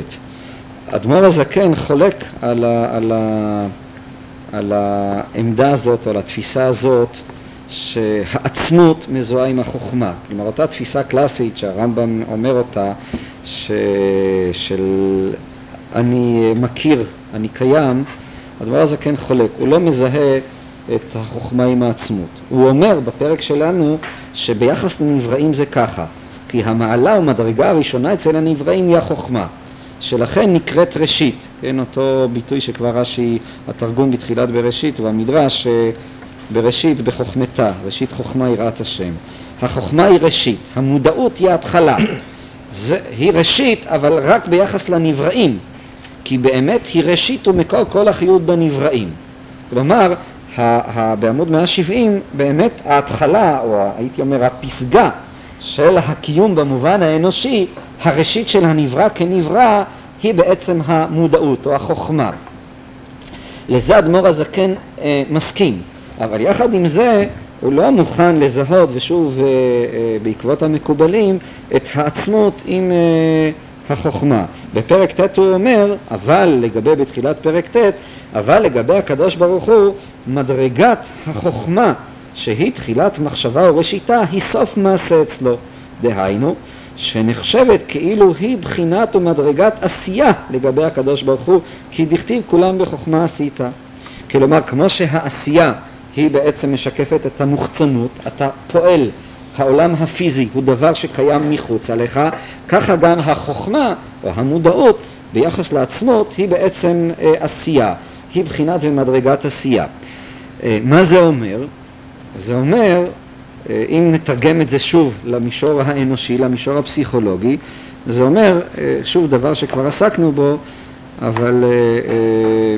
אדמו"ר הזקן חולק על, ה, על, ה, על העמדה הזאת, על התפיסה הזאת, שהעצמות מזוהה עם החוכמה. כלומר, אותה תפיסה קלאסית שהרמב"ם אומר אותה, ש... של אני מכיר, אני קיים, הדבר הזה כן חולק, הוא לא מזהה את החוכמה עם העצמות. הוא אומר בפרק שלנו שביחס לנבראים זה ככה, כי המעלה ומדרגה הראשונה אצל הנבראים היא החוכמה, שלכן נקראת ראשית, כן, אותו ביטוי שכבר רש"י, התרגום בתחילת בראשית והמדרש, בראשית בחוכמתה, ראשית חוכמה יראת השם. החוכמה היא ראשית, המודעות היא ההתחלה. זה, היא ראשית, אבל רק ביחס לנבראים, כי באמת היא ראשית ומקור כל החיות בנבראים. כלומר, ה, ה, בעמוד 170 באמת ההתחלה, או הייתי אומר הפסגה של הקיום במובן האנושי, הראשית של הנברא כנברא, היא בעצם המודעות או החוכמה. לזה אדמו"ר הזקן אה, מסכים, אבל יחד עם זה הוא לא מוכן לזהות, ושוב אה, אה, בעקבות המקובלים, את העצמות עם אה, החוכמה. בפרק ט' הוא אומר, אבל לגבי בתחילת פרק ט', אבל לגבי הקדוש ברוך הוא, מדרגת החוכמה שהיא תחילת מחשבה וראשיתה, היא סוף מעשה אצלו. דהיינו, שנחשבת כאילו היא בחינת ומדרגת עשייה לגבי הקדוש ברוך הוא, כי דכתיב כולם בחוכמה עשית. כלומר, כמו שהעשייה היא בעצם משקפת את המוחצנות, אתה פועל, העולם הפיזי הוא דבר שקיים מחוץ עליך, ככה גם החוכמה או המודעות ביחס לעצמות היא בעצם אה, עשייה, היא בחינת ומדרגת עשייה. אה, מה זה אומר? זה אומר, אה, אם נתרגם את זה שוב למישור האנושי, למישור הפסיכולוגי, זה אומר, אה, שוב דבר שכבר עסקנו בו, אבל אה,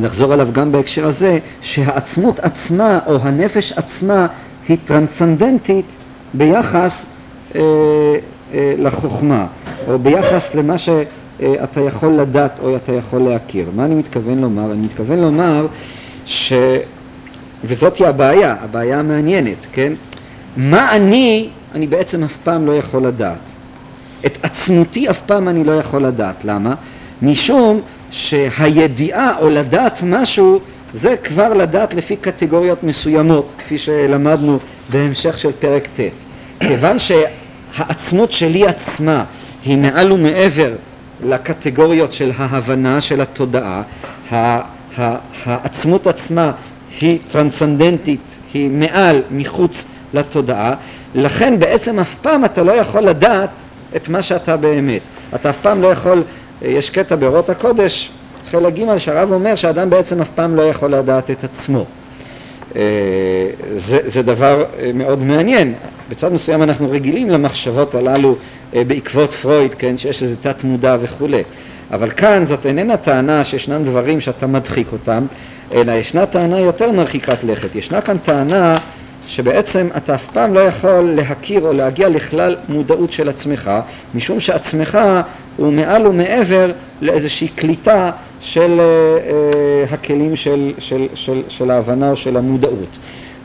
נחזור עליו גם בהקשר הזה, שהעצמות עצמה או הנפש עצמה היא טרנסצנדנטית ביחס לחוכמה, או ביחס למה שאתה יכול לדעת או אתה יכול להכיר. מה אני מתכוון לומר? אני מתכוון לומר ש... וזאתי הבעיה, הבעיה המעניינת, כן? מה אני, אני בעצם אף פעם לא יכול לדעת. את עצמותי אף פעם אני לא יכול לדעת. למה? משום שהידיעה או לדעת משהו זה כבר לדעת לפי קטגוריות מסוימות, כפי שלמדנו בהמשך של פרק ט'. כיוון שהעצמות שלי עצמה היא מעל ומעבר לקטגוריות של ההבנה של התודעה, העצמות עצמה היא טרנסצנדנטית, היא מעל, מחוץ לתודעה, לכן בעצם אף פעם אתה לא יכול לדעת את מה שאתה באמת. אתה אף פעם לא יכול, יש קטע באורות הקודש, חלק ג' שהרב אומר שאדם בעצם אף פעם לא יכול לדעת את עצמו. אה, זה, זה דבר אה, מאוד מעניין. בצד מסוים אנחנו רגילים למחשבות הללו אה, בעקבות פרויד, כן, שיש איזה תת מודע וכולי. אבל כאן זאת איננה טענה שישנם דברים שאתה מדחיק אותם, אלא ישנה טענה יותר מרחיקת לכת. ישנה כאן טענה שבעצם אתה אף פעם לא יכול להכיר או להגיע לכלל מודעות של עצמך, משום שעצמך הוא מעל ומעבר לאיזושהי קליטה של uh, הכלים של, של, של, של ההבנה או של המודעות.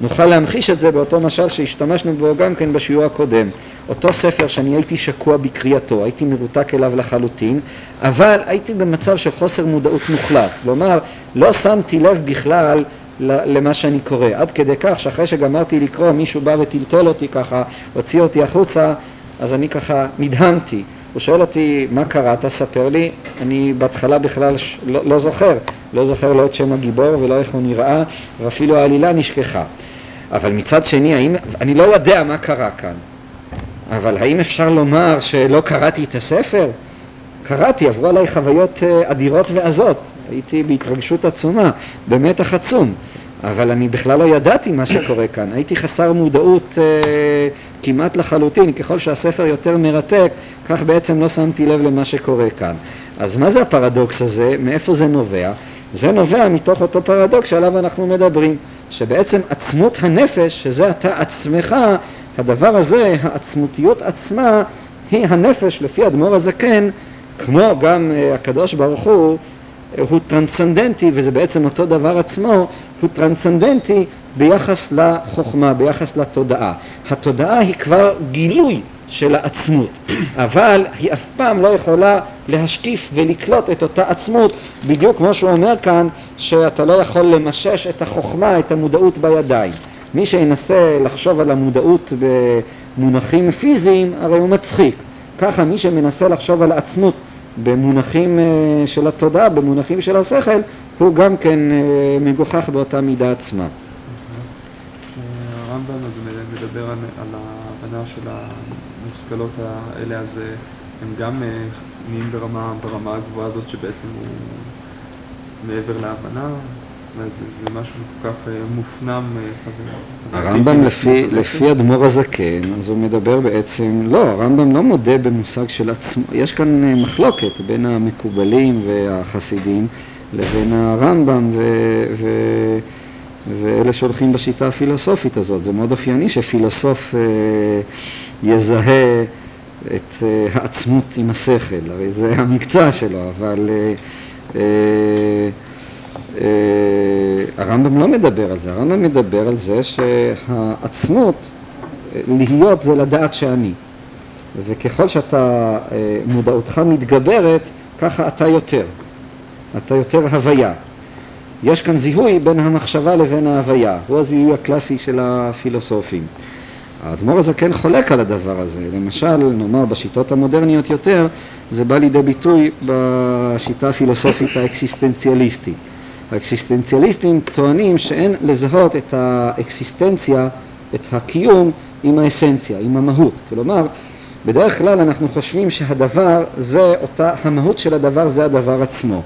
נוכל להמחיש את זה באותו משל שהשתמשנו בו גם כן בשיעור הקודם. אותו ספר שאני הייתי שקוע בקריאתו, הייתי מרותק אליו לחלוטין, אבל הייתי במצב של חוסר מודעות מוחלט. כלומר, לא שמתי לב בכלל למה שאני קורא. עד כדי כך שאחרי שגמרתי לקרוא מישהו בא וטלטל אותי ככה, הוציא אותי החוצה, אז אני ככה נדהמתי. הוא שואל אותי מה קראת, ספר לי, אני בהתחלה בכלל ש... לא, לא זוכר, לא זוכר לא את שם הגיבור ולא איך הוא נראה ואפילו העלילה נשכחה. אבל מצד שני, האם, אני לא יודע מה קרה כאן, אבל האם אפשר לומר שלא קראתי את הספר? קראתי, עברו עליי חוויות אה, אדירות ועזות, הייתי בהתרגשות עצומה, במתח עצום, אבל אני בכלל לא ידעתי מה שקורה כאן, הייתי חסר מודעות אה, כמעט לחלוטין, ככל שהספר יותר מרתק, כך בעצם לא שמתי לב למה שקורה כאן. אז מה זה הפרדוקס הזה? מאיפה זה נובע? זה נובע מתוך אותו פרדוקס שעליו אנחנו מדברים, שבעצם עצמות הנפש, שזה אתה עצמך, הדבר הזה, העצמותיות עצמה, היא הנפש, לפי אדמו"ר הזקן, כמו גם אה, הקדוש ברוך הוא, הוא טרנסצנדנטי, וזה בעצם אותו דבר עצמו, הוא טרנסצנדנטי ביחס לחוכמה, ביחס לתודעה. התודעה היא כבר גילוי של העצמות, אבל היא אף פעם לא יכולה להשקיף ולקלוט את אותה עצמות, בדיוק כמו שהוא אומר כאן, שאתה לא יכול למשש את החוכמה, את המודעות בידיים. מי שינסה לחשוב על המודעות במונחים פיזיים, הרי הוא מצחיק. ככה מי שמנסה לחשוב על העצמות במונחים אה, של התודעה, במונחים של השכל, הוא גם כן אה, מגוחך באותה מידה עצמה. הרמב"ם הזה מדבר על, על ההבנה של המושכלות האלה, אז אה, הם גם נהיים ברמה, ברמה הגבוהה הזאת שבעצם הוא מעבר להבנה, זאת אומרת, זה, זה משהו כל כך מופנם, חבר. הרמב"ם לפי, לפי אדמו"ר הזקן, אז הוא מדבר בעצם, לא, הרמב"ם לא מודה במושג של עצמו, יש כאן מחלוקת בין המקובלים והחסידים לבין הרמב"ם ו, ו, ואלה שהולכים בשיטה הפילוסופית הזאת. זה מאוד אופייני שפילוסוף אה, יזהה את אה, העצמות עם השכל, הרי זה המקצוע שלו, אבל אה, אה, הרמב"ם לא מדבר על זה, הרמב"ם מדבר על זה שהעצמות, להיות זה לדעת שאני. וככל שאתה, אה, מודעותך מתגברת, ככה אתה יותר. אתה יותר הוויה. יש כאן זיהוי בין המחשבה לבין ההוויה, הוא הזיהוי הקלאסי של הפילוסופים. האדמו"ר הזה כן חולק על הדבר הזה, למשל, נאמר בשיטות המודרניות יותר, זה בא לידי ביטוי בשיטה הפילוסופית האקסיסטנציאליסטית. האקסיסטנציאליסטים טוענים שאין לזהות את האקסיסטנציה, את הקיום, עם האסנציה, עם המהות. כלומר, בדרך כלל אנחנו חושבים שהדבר זה אותה, המהות של הדבר זה הדבר עצמו.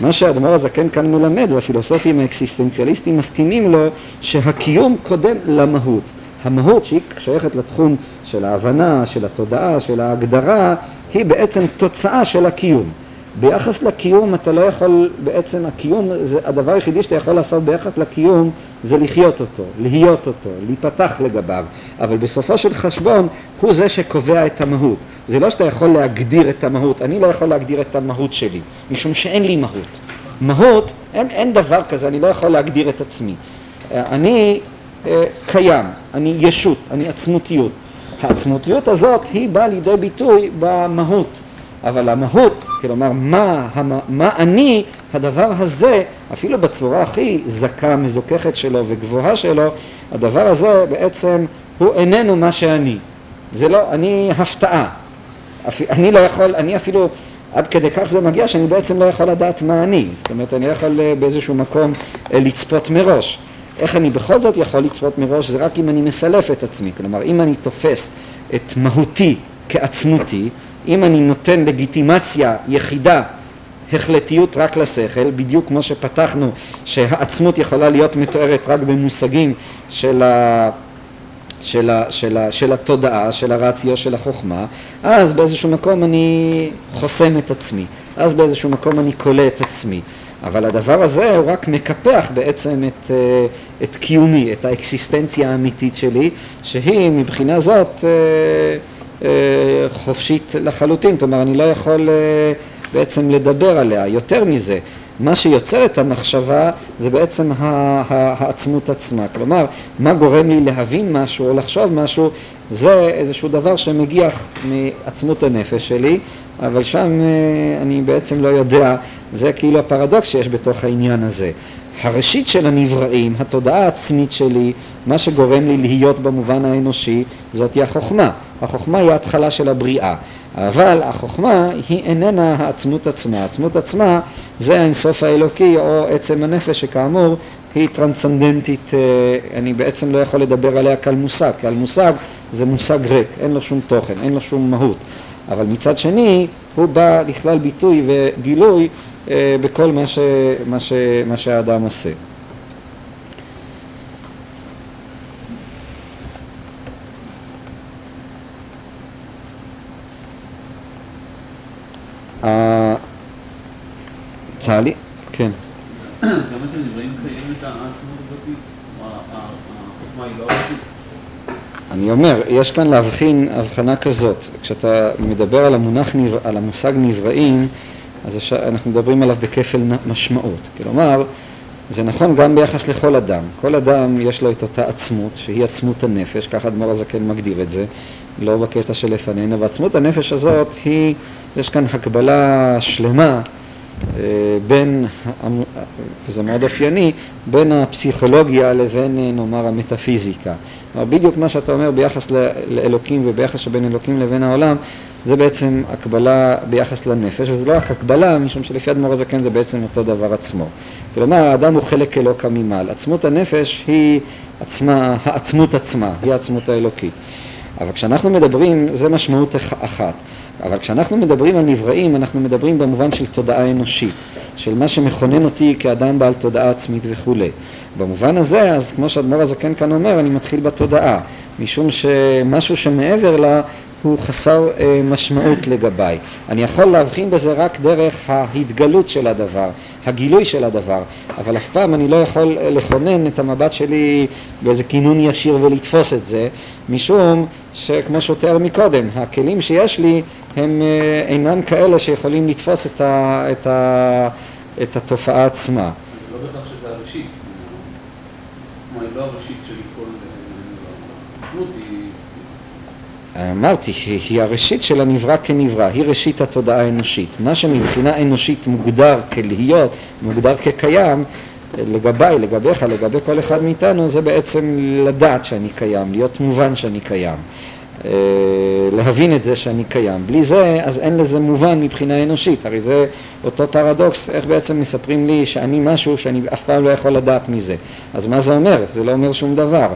מה שהאדמו"ר הזקן כאן מלמד, והפילוסופים האקסיסטנציאליסטים מסכימים לו, שהקיום קודם למהות. המהות שהיא שייכת לתחום של ההבנה, של התודעה, של ההגדרה, היא בעצם תוצאה של הקיום. ביחס לקיום אתה לא יכול, בעצם הקיום, זה הדבר היחידי שאתה יכול לעשות ביחס לקיום זה לחיות אותו, להיות אותו, להיפתח לגביו, אבל בסופו של חשבון הוא זה שקובע את המהות. זה לא שאתה יכול להגדיר את המהות, אני לא יכול להגדיר את המהות שלי, משום שאין לי מהות. מהות, אין, אין דבר כזה, אני לא יכול להגדיר את עצמי. אני אה, קיים, אני ישות, אני עצמותיות. העצמותיות הזאת היא באה לידי ביטוי במהות. אבל המהות, כלומר מה, מה, מה אני, הדבר הזה, אפילו בצורה הכי זכה, מזוככת שלו וגבוהה שלו, הדבר הזה בעצם הוא איננו מה שאני. זה לא, אני הפתעה. אני לא יכול, אני אפילו, עד כדי כך זה מגיע שאני בעצם לא יכול לדעת מה אני. זאת אומרת, אני לא יכול אה, באיזשהו מקום אה, לצפות מראש. איך אני בכל זאת יכול לצפות מראש? זה רק אם אני מסלף את עצמי. כלומר, אם אני תופס את מהותי כעצמותי, אם אני נותן לגיטימציה יחידה, החלטיות רק לשכל, בדיוק כמו שפתחנו שהעצמות יכולה להיות מתוארת רק במושגים של, ה, של, ה, של, ה, של התודעה, של הרציו, של החוכמה, אז באיזשהו מקום אני חוסם את עצמי, אז באיזשהו מקום אני כולא את עצמי. אבל הדבר הזה הוא רק מקפח בעצם את, אה, את קיומי, את האקסיסטנציה האמיתית שלי, שהיא מבחינה זאת אה, חופשית לחלוטין, כלומר אני לא יכול אה, בעצם לדבר עליה. יותר מזה, מה שיוצר את המחשבה זה בעצם העצמות עצמה. כלומר, מה גורם לי להבין משהו או לחשוב משהו, זה איזשהו דבר שמגיח מעצמות הנפש שלי, אבל שם אה, אני בעצם לא יודע, זה כאילו הפרדוקס שיש בתוך העניין הזה. הראשית של הנבראים, התודעה העצמית שלי, מה שגורם לי להיות במובן האנושי, זאתי החוכמה. החוכמה היא ההתחלה של הבריאה, אבל החוכמה היא איננה העצמות עצמה. העצמות עצמה זה האינסוף האלוקי או עצם הנפש שכאמור היא טרנסצנדנטית, אה, אני בעצם לא יכול לדבר עליה כעל מושג, כעל מושג זה מושג ריק, אין לו שום תוכן, אין לו שום מהות. אבל מצד שני הוא בא לכלל ביטוי וגילוי אה, בכל מה, ש, מה, ש, מה שהאדם עושה. תהליך, כן. גם אצל נבראים קיימת העצמאות הזאת? החוכמה היא לא אמיתית? אני אומר, יש כאן להבחין הבחנה כזאת, כשאתה מדבר על המונח, על המושג נבראים, אז אנחנו מדברים עליו בכפל משמעות. כלומר, זה נכון גם ביחס לכל אדם. כל אדם יש לו את אותה עצמות, שהיא עצמות הנפש, ככה אדמו"ר הזקן מגדיר את זה, לא בקטע שלפנינו, ועצמות הנפש הזאת היא, יש כאן הקבלה שלמה אה, בין, וזה מאוד אופייני, בין הפסיכולוגיה לבין אה, נאמר המטאפיזיקה. כלומר בדיוק מה שאתה אומר ביחס לאלוקים וביחס שבין אלוקים לבין העולם זה בעצם הקבלה ביחס לנפש, וזה לא רק הקבלה, משום שלפי אדמו"ר הזקן זה בעצם אותו דבר עצמו. כלומר, האדם הוא חלק אלוקא ממעל. עצמות הנפש היא עצמה, העצמות עצמה, היא העצמות האלוקית. אבל כשאנחנו מדברים, זה משמעות אחת. אבל כשאנחנו מדברים על נבראים, אנחנו מדברים במובן של תודעה אנושית, של מה שמכונן אותי כאדם בעל תודעה עצמית וכולי. במובן הזה, אז כמו שאדמו"ר הזקן כאן אומר, אני מתחיל בתודעה, משום שמשהו שמעבר לה הוא חסר אה, משמעות לגביי. אני יכול להבחין בזה רק דרך ההתגלות של הדבר, הגילוי של הדבר, אבל אף פעם אני לא יכול לכונן את המבט שלי באיזה כינון ישיר ולתפוס את זה, משום שכמו שהוא תיאר מקודם, הכלים שיש לי הם אה, אינם כאלה שיכולים לתפוס את, ה, את, ה, את התופעה עצמה. לא בטח שזה אנושי. החוכמה היא לא הראשית של כל... היא... אמרתי, היא הראשית של הנברא כנברא, היא ראשית התודעה האנושית. מה שמבחינה אנושית מוגדר כלהיות, מוגדר כקיים, לגביי, לגביך, לגבי כל אחד מאיתנו, זה בעצם לדעת שאני קיים, להיות מובן שאני קיים. אה, להבין את זה שאני קיים. בלי זה, אז אין לזה מובן מבחינה אנושית. הרי זה אותו פרדוקס, איך בעצם מספרים לי שאני משהו שאני אף פעם לא יכול לדעת מזה. אז מה זה אומר? זה לא אומר שום דבר.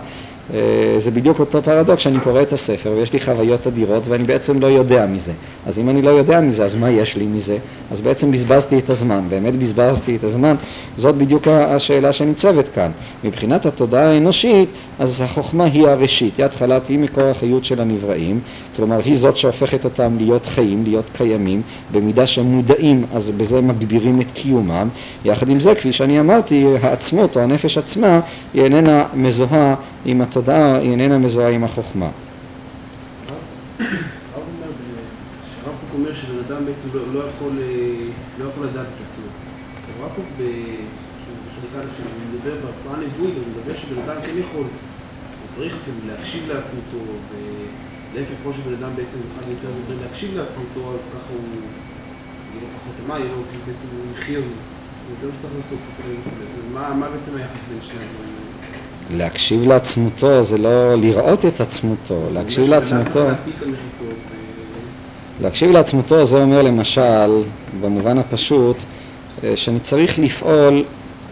אה, זה בדיוק אותו פרדוקס שאני קורא את הספר ויש לי חוויות אדירות ואני בעצם לא יודע מזה. אז אם אני לא יודע מזה, אז מה יש לי מזה? אז בעצם בזבזתי את הזמן, באמת בזבזתי את הזמן. זאת בדיוק השאלה שניצבת כאן. מבחינת התודעה האנושית, אז החוכמה היא הראשית, היא התחלת, היא מקור החיות של הנבראים, כלומר היא זאת שהופכת אותם להיות חיים, להיות קיימים, במידה שהם מודעים, אז בזה מגבירים את קיומם. יחד עם זה, כפי שאני אמרתי, העצמות או הנפש עצמה, היא איננה מזוהה עם התודעה, היא איננה מזוהה עם החוכמה. בעצם לא, לא, יכול, אה, לא יכול כן יכול, צריך אפילו להקשיב לעצמותו, ולהפך, כמו שבן אדם בעצם יוכל יותר ויותר להקשיב לעצמותו, אז ככה הוא יהיה לו פחות אמה, יהיה לו בעצם הוא יחיה, יותר צריך לעשות. מה בעצם היחס בין שני הדברים? להקשיב לעצמותו זה לא לראות את עצמותו, להקשיב לעצמותו... להקשיב לעצמותו זה אומר למשל, במובן הפשוט, אה, שאני צריך לפעול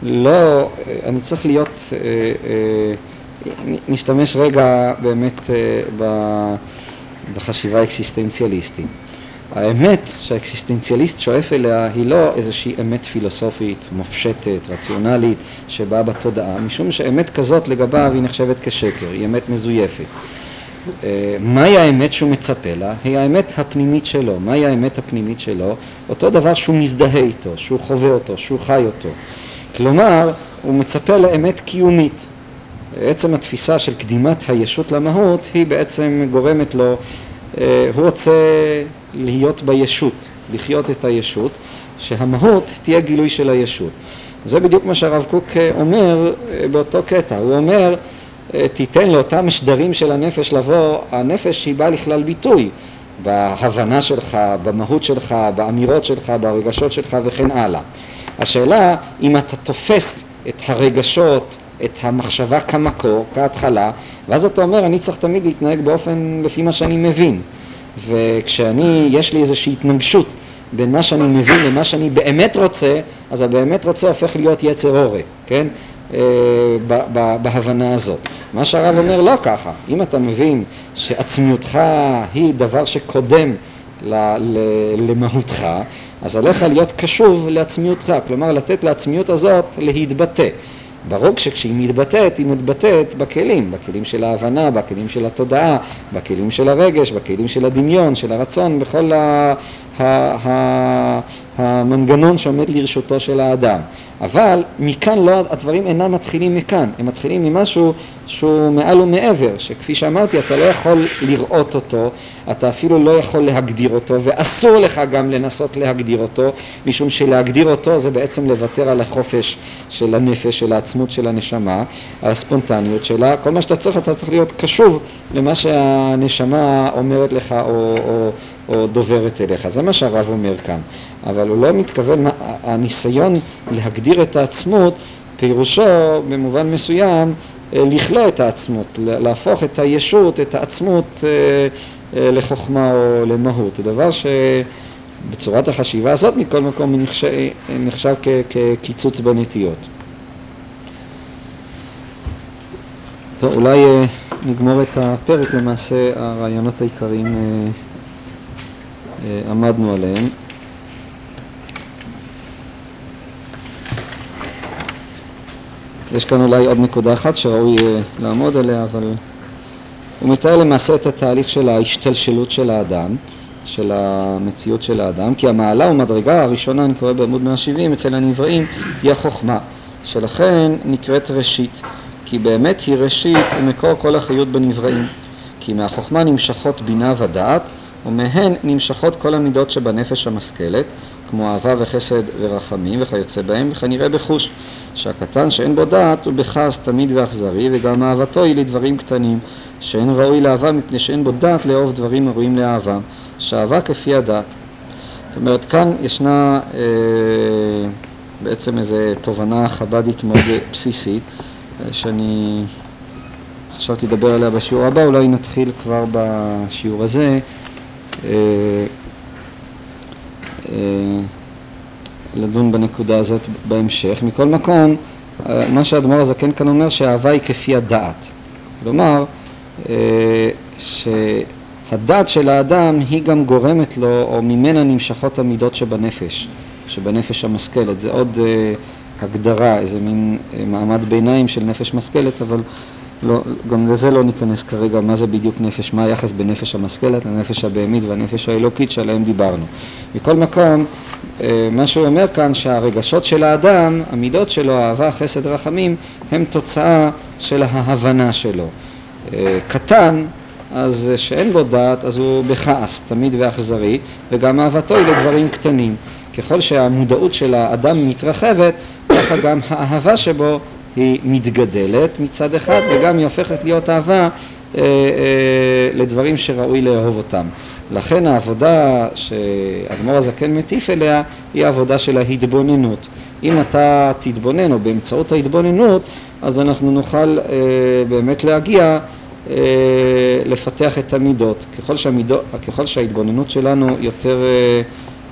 לא, אה, אני צריך להיות, אה, נשתמש רגע באמת בחשיבה האקסיסטנציאליסטית. האמת שהאקסיסטנציאליסט שואף אליה היא לא איזושהי אמת פילוסופית, מופשטת, רציונלית, שבאה בתודעה, משום שאמת כזאת לגביו היא נחשבת כשקר, היא אמת מזויפת. אה, מהי האמת שהוא מצפה לה? היא האמת הפנימית שלו. מהי האמת הפנימית שלו? אותו דבר שהוא מזדהה איתו, שהוא חווה אותו, שהוא חי אותו. כלומר, הוא מצפה לאמת קיומית. עצם התפיסה של קדימת הישות למהות היא בעצם גורמת לו, אה, הוא רוצה להיות בישות, לחיות את הישות, שהמהות תהיה גילוי של הישות. זה בדיוק מה שהרב קוק אה, אומר אה, באותו קטע, הוא אומר תיתן לאותם שדרים של הנפש לבוא, הנפש היא באה לכלל ביטוי בהבנה שלך, במהות שלך, באמירות שלך, ברגשות שלך וכן הלאה. השאלה אם אתה תופס את הרגשות, את המחשבה כמקור, כהתחלה, ואז אתה אומר אני צריך תמיד להתנהג באופן לפי מה שאני מבין. וכשאני, יש לי איזושהי התנגשות בין מה שאני מבין למה שאני באמת רוצה, אז הבאמת רוצה הופך להיות יצר הורה, כן? אה, בהבנה הזאת. מה שהרב אומר לא ככה, אם אתה מבין שעצמיותך היא דבר שקודם למהותך, אז עליך להיות קשוב לעצמיותך, כלומר לתת לעצמיות הזאת להתבטא. ברור שכשהיא מתבטאת, היא מתבטאת בכלים, בכלים של ההבנה, בכלים של התודעה, בכלים של הרגש, בכלים של הדמיון, של הרצון, בכל ה... ה... ה... המנגנון שעומד לרשותו של האדם. אבל מכאן לא, הדברים אינם מתחילים מכאן, הם מתחילים ממשהו שהוא מעל ומעבר, שכפי שאמרתי אתה לא יכול לראות אותו, אתה אפילו לא יכול להגדיר אותו ואסור לך גם לנסות להגדיר אותו, משום שלהגדיר אותו זה בעצם לוותר על החופש של הנפש, של העצמות של הנשמה, הספונטניות שלה, כל מה שאתה צריך, אתה צריך להיות קשוב למה שהנשמה אומרת לך או, או, או דוברת אליך, זה מה שהרב אומר כאן. אבל הוא לא מתכוון, הניסיון להגדיר את העצמות פירושו במובן מסוים אה, לכלוא את העצמות, להפוך את הישות, את העצמות אה, אה, לחוכמה או למהות, דבר שבצורת החשיבה הזאת מכל מקום נחשב, נחשב כקיצוץ בנטיות. טוב, אולי נגמור את הפרק, למעשה הרעיונות העיקריים עמדנו עליהם. יש כאן אולי עוד נקודה אחת שראוי אה, לעמוד עליה, אבל הוא מתאר למעשה את התהליך של ההשתלשלות של האדם, של המציאות של האדם, כי המעלה ומדרגה הראשונה, אני קורא בעמוד 170, אצל הנבראים, היא החוכמה, שלכן נקראת ראשית, כי באמת היא ראשית ומקור כל החיות בנבראים, כי מהחוכמה נמשכות בינה ודעת, ומהן נמשכות כל המידות שבנפש המשכלת, כמו אהבה וחסד ורחמים וכיוצא בהם, וכנראה בחוש, שהקטן שאין בו דעת הוא בכעס תמיד ואכזרי, וגם אהבתו היא לדברים קטנים, שאין ראוי לאהבה מפני שאין בו דעת לאהוב דברים הראויים לאהבה, שאהבה כפי הדעת. זאת אומרת, כאן ישנה אה, בעצם איזו תובנה חב"דית מאוד בסיסית, אה, שאני חשבתי לדבר עליה בשיעור הבא, אולי נתחיל כבר בשיעור הזה. אה, אה, לדון בנקודה הזאת בהמשך. מכל מקום, אה, מה שהאדמו"ר הזקן כאן אומר שהאהבה היא כפי הדעת. כלומר, שהדעת של האדם היא גם גורמת לו, או ממנה נמשכות המידות שבנפש, שבנפש המשכלת. זה עוד הגדרה, איזה מין מעמד ביניים של נפש משכלת, אבל לא, גם לזה לא ניכנס כרגע, מה זה בדיוק נפש, מה היחס בין נפש המשכלת לנפש הבהמית והנפש האלוקית שעליהם דיברנו. מכל מקום, אה, מה שהוא אומר כאן שהרגשות של האדם, המידות שלו, אהבה, חסד, רחמים, הם תוצאה של ההבנה שלו. אה, קטן, אז שאין בו דעת, אז הוא בכעס, תמיד ואכזרי, וגם אהבתו היא לדברים קטנים. ככל שהמודעות של האדם מתרחבת, ככה גם האהבה שבו היא מתגדלת מצד אחד וגם היא הופכת להיות אהבה אה, אה, לדברים שראוי לאהוב אותם. לכן העבודה שאדמו"ר הזקן מטיף אליה היא העבודה של ההתבוננות. אם אתה תתבונן או באמצעות ההתבוננות אז אנחנו נוכל אה, באמת להגיע אה, לפתח את המידות. ככל, שהמידות, ככל שההתבוננות שלנו יותר אה,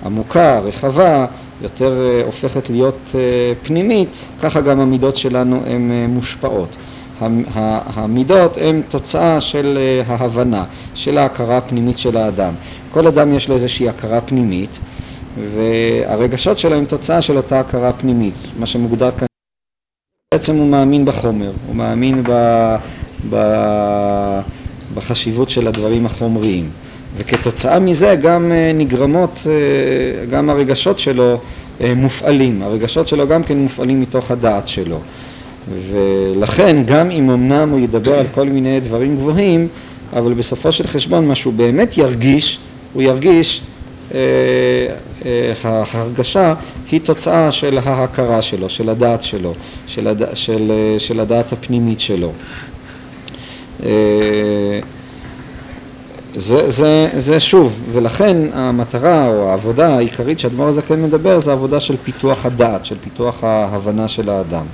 עמוקה, רחבה, יותר אה, הופכת להיות אה, פנימית, ככה גם המידות שלנו הן אה, מושפעות. המידות הן תוצאה של ההבנה, של ההכרה הפנימית של האדם. כל אדם יש לו איזושהי הכרה פנימית, והרגשות שלו הן תוצאה של אותה הכרה פנימית, מה שמוגדר כאן. בעצם הוא מאמין בחומר, הוא מאמין ב, ב, בחשיבות של הדברים החומריים. וכתוצאה מזה גם אה, נגרמות, אה, גם הרגשות שלו אה, מופעלים, הרגשות שלו גם כן מופעלים מתוך הדעת שלו. ולכן גם אם אמנם הוא ידבר על כל מיני דברים גבוהים, אבל בסופו של חשבון מה שהוא באמת ירגיש, הוא ירגיש, אה, אה, ההרגשה היא תוצאה של ההכרה שלו, של הדעת שלו, של, הד... של, של הדעת הפנימית שלו. אה, זה, זה, זה שוב, ולכן המטרה או העבודה העיקרית שהדבר הזה כן מדבר זה עבודה של פיתוח הדעת, של פיתוח ההבנה של האדם.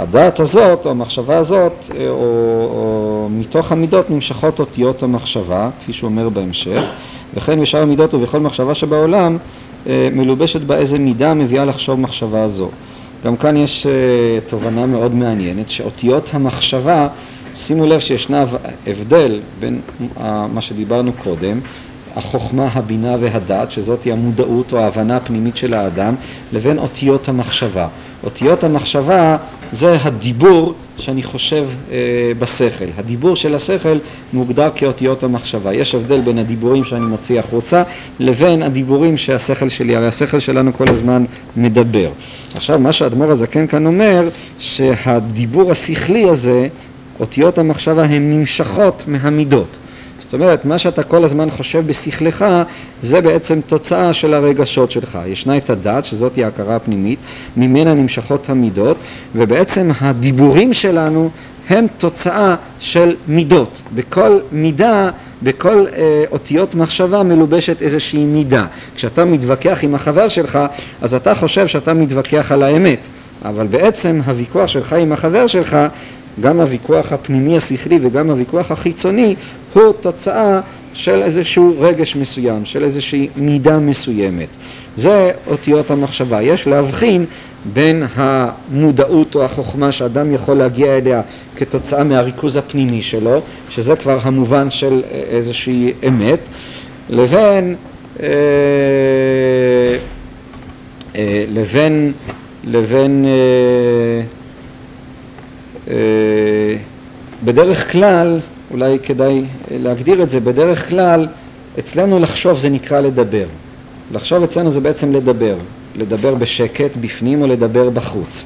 הדעת הזאת או המחשבה הזאת או, או מתוך המידות נמשכות אותיות המחשבה כפי שהוא אומר בהמשך וכן בשאר המידות ובכל מחשבה שבעולם אה, מלובשת בה איזה מידה מביאה לחשוב מחשבה זו. גם כאן יש אה, תובנה מאוד מעניינת שאותיות המחשבה שימו לב שישנה הבדל בין מה שדיברנו קודם, החוכמה, הבינה והדעת, שזאת היא המודעות או ההבנה הפנימית של האדם, לבין אותיות המחשבה. אותיות המחשבה זה הדיבור שאני חושב אה, בשכל. הדיבור של השכל מוגדר כאותיות המחשבה. יש הבדל בין הדיבורים שאני מוציא החוצה לבין הדיבורים שהשכל שלי, הרי השכל שלנו כל הזמן מדבר. עכשיו מה שהאדמו"ר הזקן כאן אומר, שהדיבור השכלי הזה אותיות המחשבה הן נמשכות מהמידות. זאת אומרת, מה שאתה כל הזמן חושב בשכלך, זה בעצם תוצאה של הרגשות שלך. ישנה את הדת, שזאת היא ההכרה הפנימית, ממנה נמשכות המידות, ובעצם הדיבורים שלנו הם תוצאה של מידות. בכל מידה, בכל אה, אותיות מחשבה מלובשת איזושהי מידה. כשאתה מתווכח עם החבר שלך, אז אתה חושב שאתה מתווכח על האמת. אבל בעצם הוויכוח שלך עם החבר שלך גם הוויכוח הפנימי השכלי וגם הוויכוח החיצוני הוא תוצאה של איזשהו רגש מסוים, של איזושהי מידה מסוימת. זה אותיות המחשבה. יש להבחין בין המודעות או החוכמה שאדם יכול להגיע אליה כתוצאה מהריכוז הפנימי שלו, שזה כבר המובן של איזושהי אמת, לבין, אה, אה, לבין, לבין אה, אה, בדרך כלל, אולי כדאי להגדיר את זה, בדרך כלל אצלנו לחשוב זה נקרא לדבר. לחשוב אצלנו זה בעצם לדבר, לדבר בשקט בפנים או לדבר בחוץ.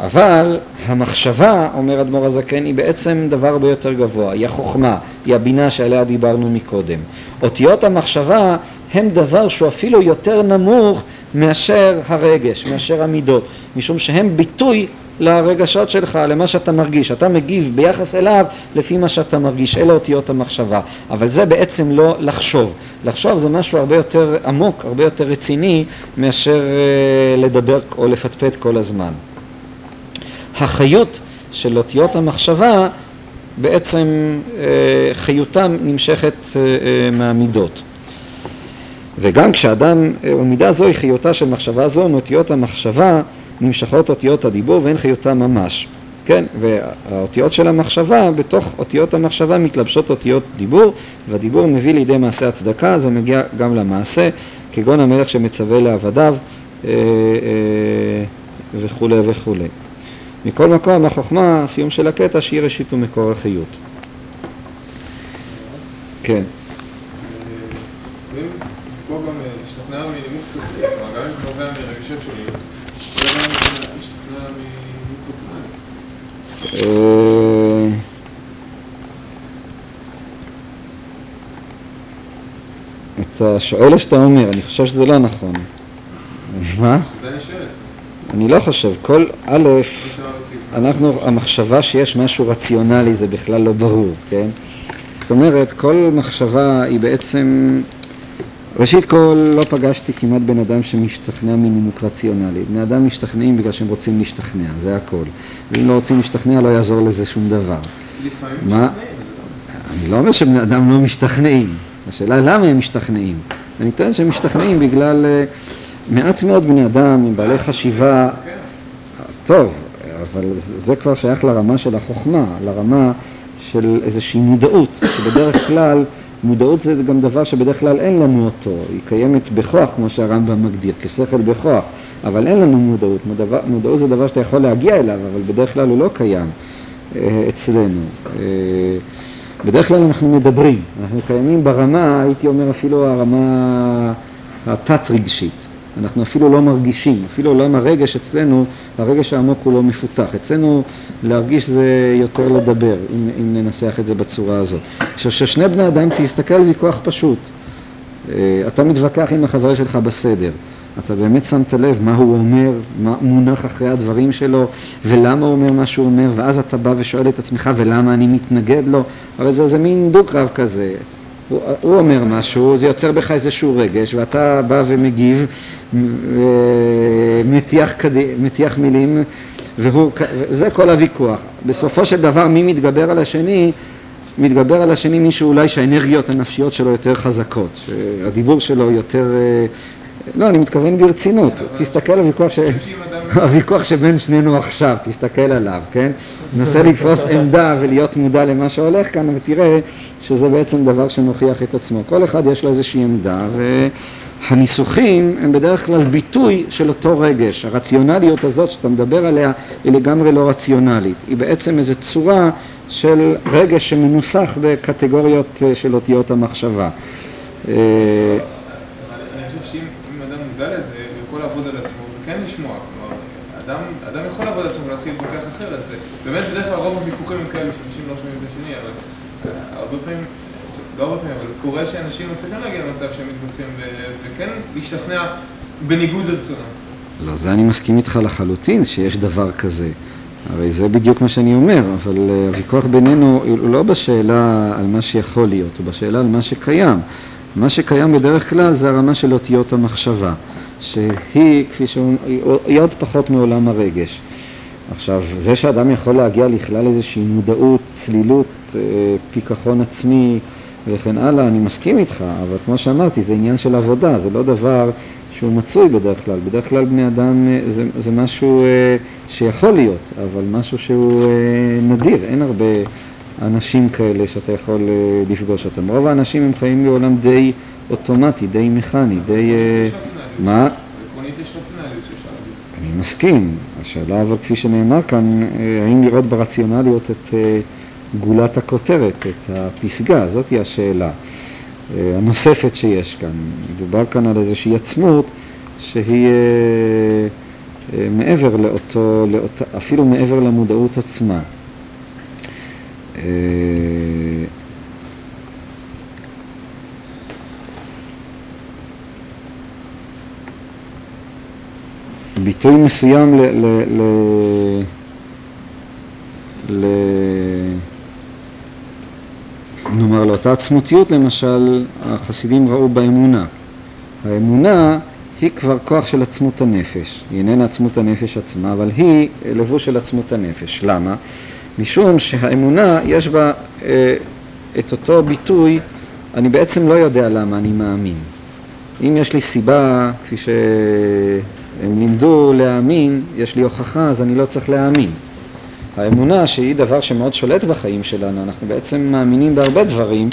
אבל המחשבה, אומר אדמו"ר הזקן, היא בעצם דבר הרבה יותר גבוה, היא החוכמה, היא הבינה שעליה דיברנו מקודם. אותיות המחשבה הם דבר שהוא אפילו יותר נמוך מאשר הרגש, מאשר המידות, משום שהם ביטוי לרגשות שלך, למה שאתה מרגיש. אתה מגיב ביחס אליו לפי מה שאתה מרגיש, אלה אותיות המחשבה. אבל זה בעצם לא לחשוב. לחשוב זה משהו הרבה יותר עמוק, הרבה יותר רציני, מאשר אה, לדבר או לפטפט כל הזמן. החיות של אותיות המחשבה, בעצם אה, חיותם נמשכת אה, מהמידות. וגם כשאדם, ומידה זו היא חיותה של מחשבה זו, מאותיות המחשבה נמשכות אותיות הדיבור ואין חיותה ממש. כן, והאותיות של המחשבה, בתוך אותיות המחשבה מתלבשות אותיות דיבור, והדיבור מביא לידי מעשה הצדקה, זה מגיע גם למעשה, כגון המלך שמצווה לעבדיו אה, אה, וכולי וכולי. מכל מקום, החוכמה, הסיום של הקטע, שהיא ראשית ומקור החיות. כן. אתה שואל או שאתה אומר? אני חושב שזה לא נכון. מה? אני לא חושב. כל א', אנחנו, המחשבה שיש משהו רציונלי זה בכלל לא ברור, כן? זאת אומרת, כל מחשבה היא בעצם ראשית כל, לא פגשתי כמעט בן אדם שמשתכנע מנימוק רציונלי. בני אדם משתכנעים בגלל שהם רוצים להשתכנע, זה הכל. ואם לא רוצים להשתכנע, לא יעזור לזה שום דבר. מה? אני לא אומר שבני אדם לא משתכנעים. השאלה למה הם משתכנעים. אני טוען שהם משתכנעים בגלל uh, מעט מאוד בני אדם עם בעלי חשיבה. טוב, אבל זה כבר שייך לרמה של החוכמה, לרמה של איזושהי מודעות, שבדרך כלל מודעות זה גם דבר שבדרך כלל אין לנו אותו, היא קיימת בכוח, כמו שהרמב"ם מגדיר, כשכל בכוח, אבל אין לנו מודעות. מודעות, מודעות זה דבר שאתה יכול להגיע אליו, אבל בדרך כלל הוא לא קיים אה, אצלנו. אה, בדרך כלל אנחנו מדברים, אנחנו קיימים ברמה, הייתי אומר אפילו הרמה התת-רגשית. אנחנו אפילו לא מרגישים, אפילו עולם הרגש אצלנו, הרגש העמוק הוא לא מפותח. אצלנו להרגיש זה יותר לדבר, אם, אם ננסח את זה בצורה הזאת. עכשיו, כששני בני אדם, תסתכל על ויכוח פשוט. אה, אתה מתווכח עם החבר שלך בסדר. אתה באמת שמת לב מה הוא אומר, מה מונח אחרי הדברים שלו, ולמה הוא אומר מה שהוא אומר, ואז אתה בא ושואל את עצמך, ולמה אני מתנגד לו? הרי זה איזה מין דו-קרב כזה. הוא, הוא אומר משהו, זה יוצר בך איזשהו רגש, ואתה בא ומגיב, ומטיח מטיח מילים, והוא, זה כל הוויכוח. בסופו של דבר מי מתגבר על השני? מתגבר על השני מישהו אולי שהאנרגיות הנפשיות שלו יותר חזקות, שהדיבור שלו יותר... לא, אני מתכוון ברצינות, תסתכל על הוויכוח, שבין שנינו עכשיו, תסתכל עליו, כן? נסה לתפוס עמדה ולהיות מודע למה שהולך כאן ותראה שזה בעצם דבר שמוכיח את עצמו. כל אחד יש לו איזושהי עמדה והניסוחים הם בדרך כלל ביטוי של אותו רגש. הרציונליות הזאת שאתה מדבר עליה היא לגמרי לא רציונלית, היא בעצם איזו צורה של רגש שמנוסח בקטגוריות אה, של אותיות המחשבה. אה, אדם, אדם יכול לעבוד על עצמו ולהתחיל להתווכח אחרת, זה באמת בדרך כלל רוב הוויכוחים הם כאלה שאנשים לא שומעים את השני, אבל אה, הרבה פעמים, לא הרבה פעמים, אבל קורה שאנשים מצליחים להגיע למצב שהם מתווכחים וכן להשתכנע בניגוד לרצונם. לא, זה אני מסכים איתך לחלוטין שיש דבר כזה. הרי זה בדיוק מה שאני אומר, אבל אה, הוויכוח בינינו הוא לא בשאלה על מה שיכול להיות, הוא בשאלה על מה שקיים. מה שקיים בדרך כלל זה הרמה של אותיות המחשבה. שהיא, כפי שהוא, היא עוד פחות מעולם הרגש. עכשיו, זה שאדם יכול להגיע לכלל איזושהי מודעות, צלילות, אה, פיכחון עצמי וכן הלאה, אני מסכים איתך, אבל כמו שאמרתי, זה עניין של עבודה, זה לא דבר שהוא מצוי בדרך כלל. בדרך כלל בני אדם אה, זה, זה משהו אה, שיכול להיות, אבל משהו שהוא נדיר, אין הרבה אנשים כאלה שאתה יכול לפגוש אותם. רוב האנשים הם חיים בעולם די אוטומטי, די מכני, די... מה? אני מסכים. השאלה אבל כפי שנאמר כאן, אה, האם לראות ברציונליות את אה, גולת הכותרת, את הפסגה, זאת היא השאלה אה, הנוספת שיש כאן. מדובר כאן על איזושהי עצמות שהיא אה, אה, מעבר לאותו, לאות, אפילו מעבר למודעות עצמה. ביטוי מסוים ל... ל, ל, ל נאמר לאותה עצמותיות למשל, החסידים ראו באמונה. האמונה היא כבר כוח של עצמות הנפש, היא איננה עצמות הנפש עצמה, אבל היא לבוש של עצמות הנפש. למה? משום שהאמונה יש בה אה, את אותו ביטוי, אני בעצם לא יודע למה אני מאמין. אם יש לי סיבה, כפי שהם לימדו להאמין, יש לי הוכחה, אז אני לא צריך להאמין. האמונה שהיא דבר שמאוד שולט בחיים שלנו, אנחנו בעצם מאמינים בהרבה דברים,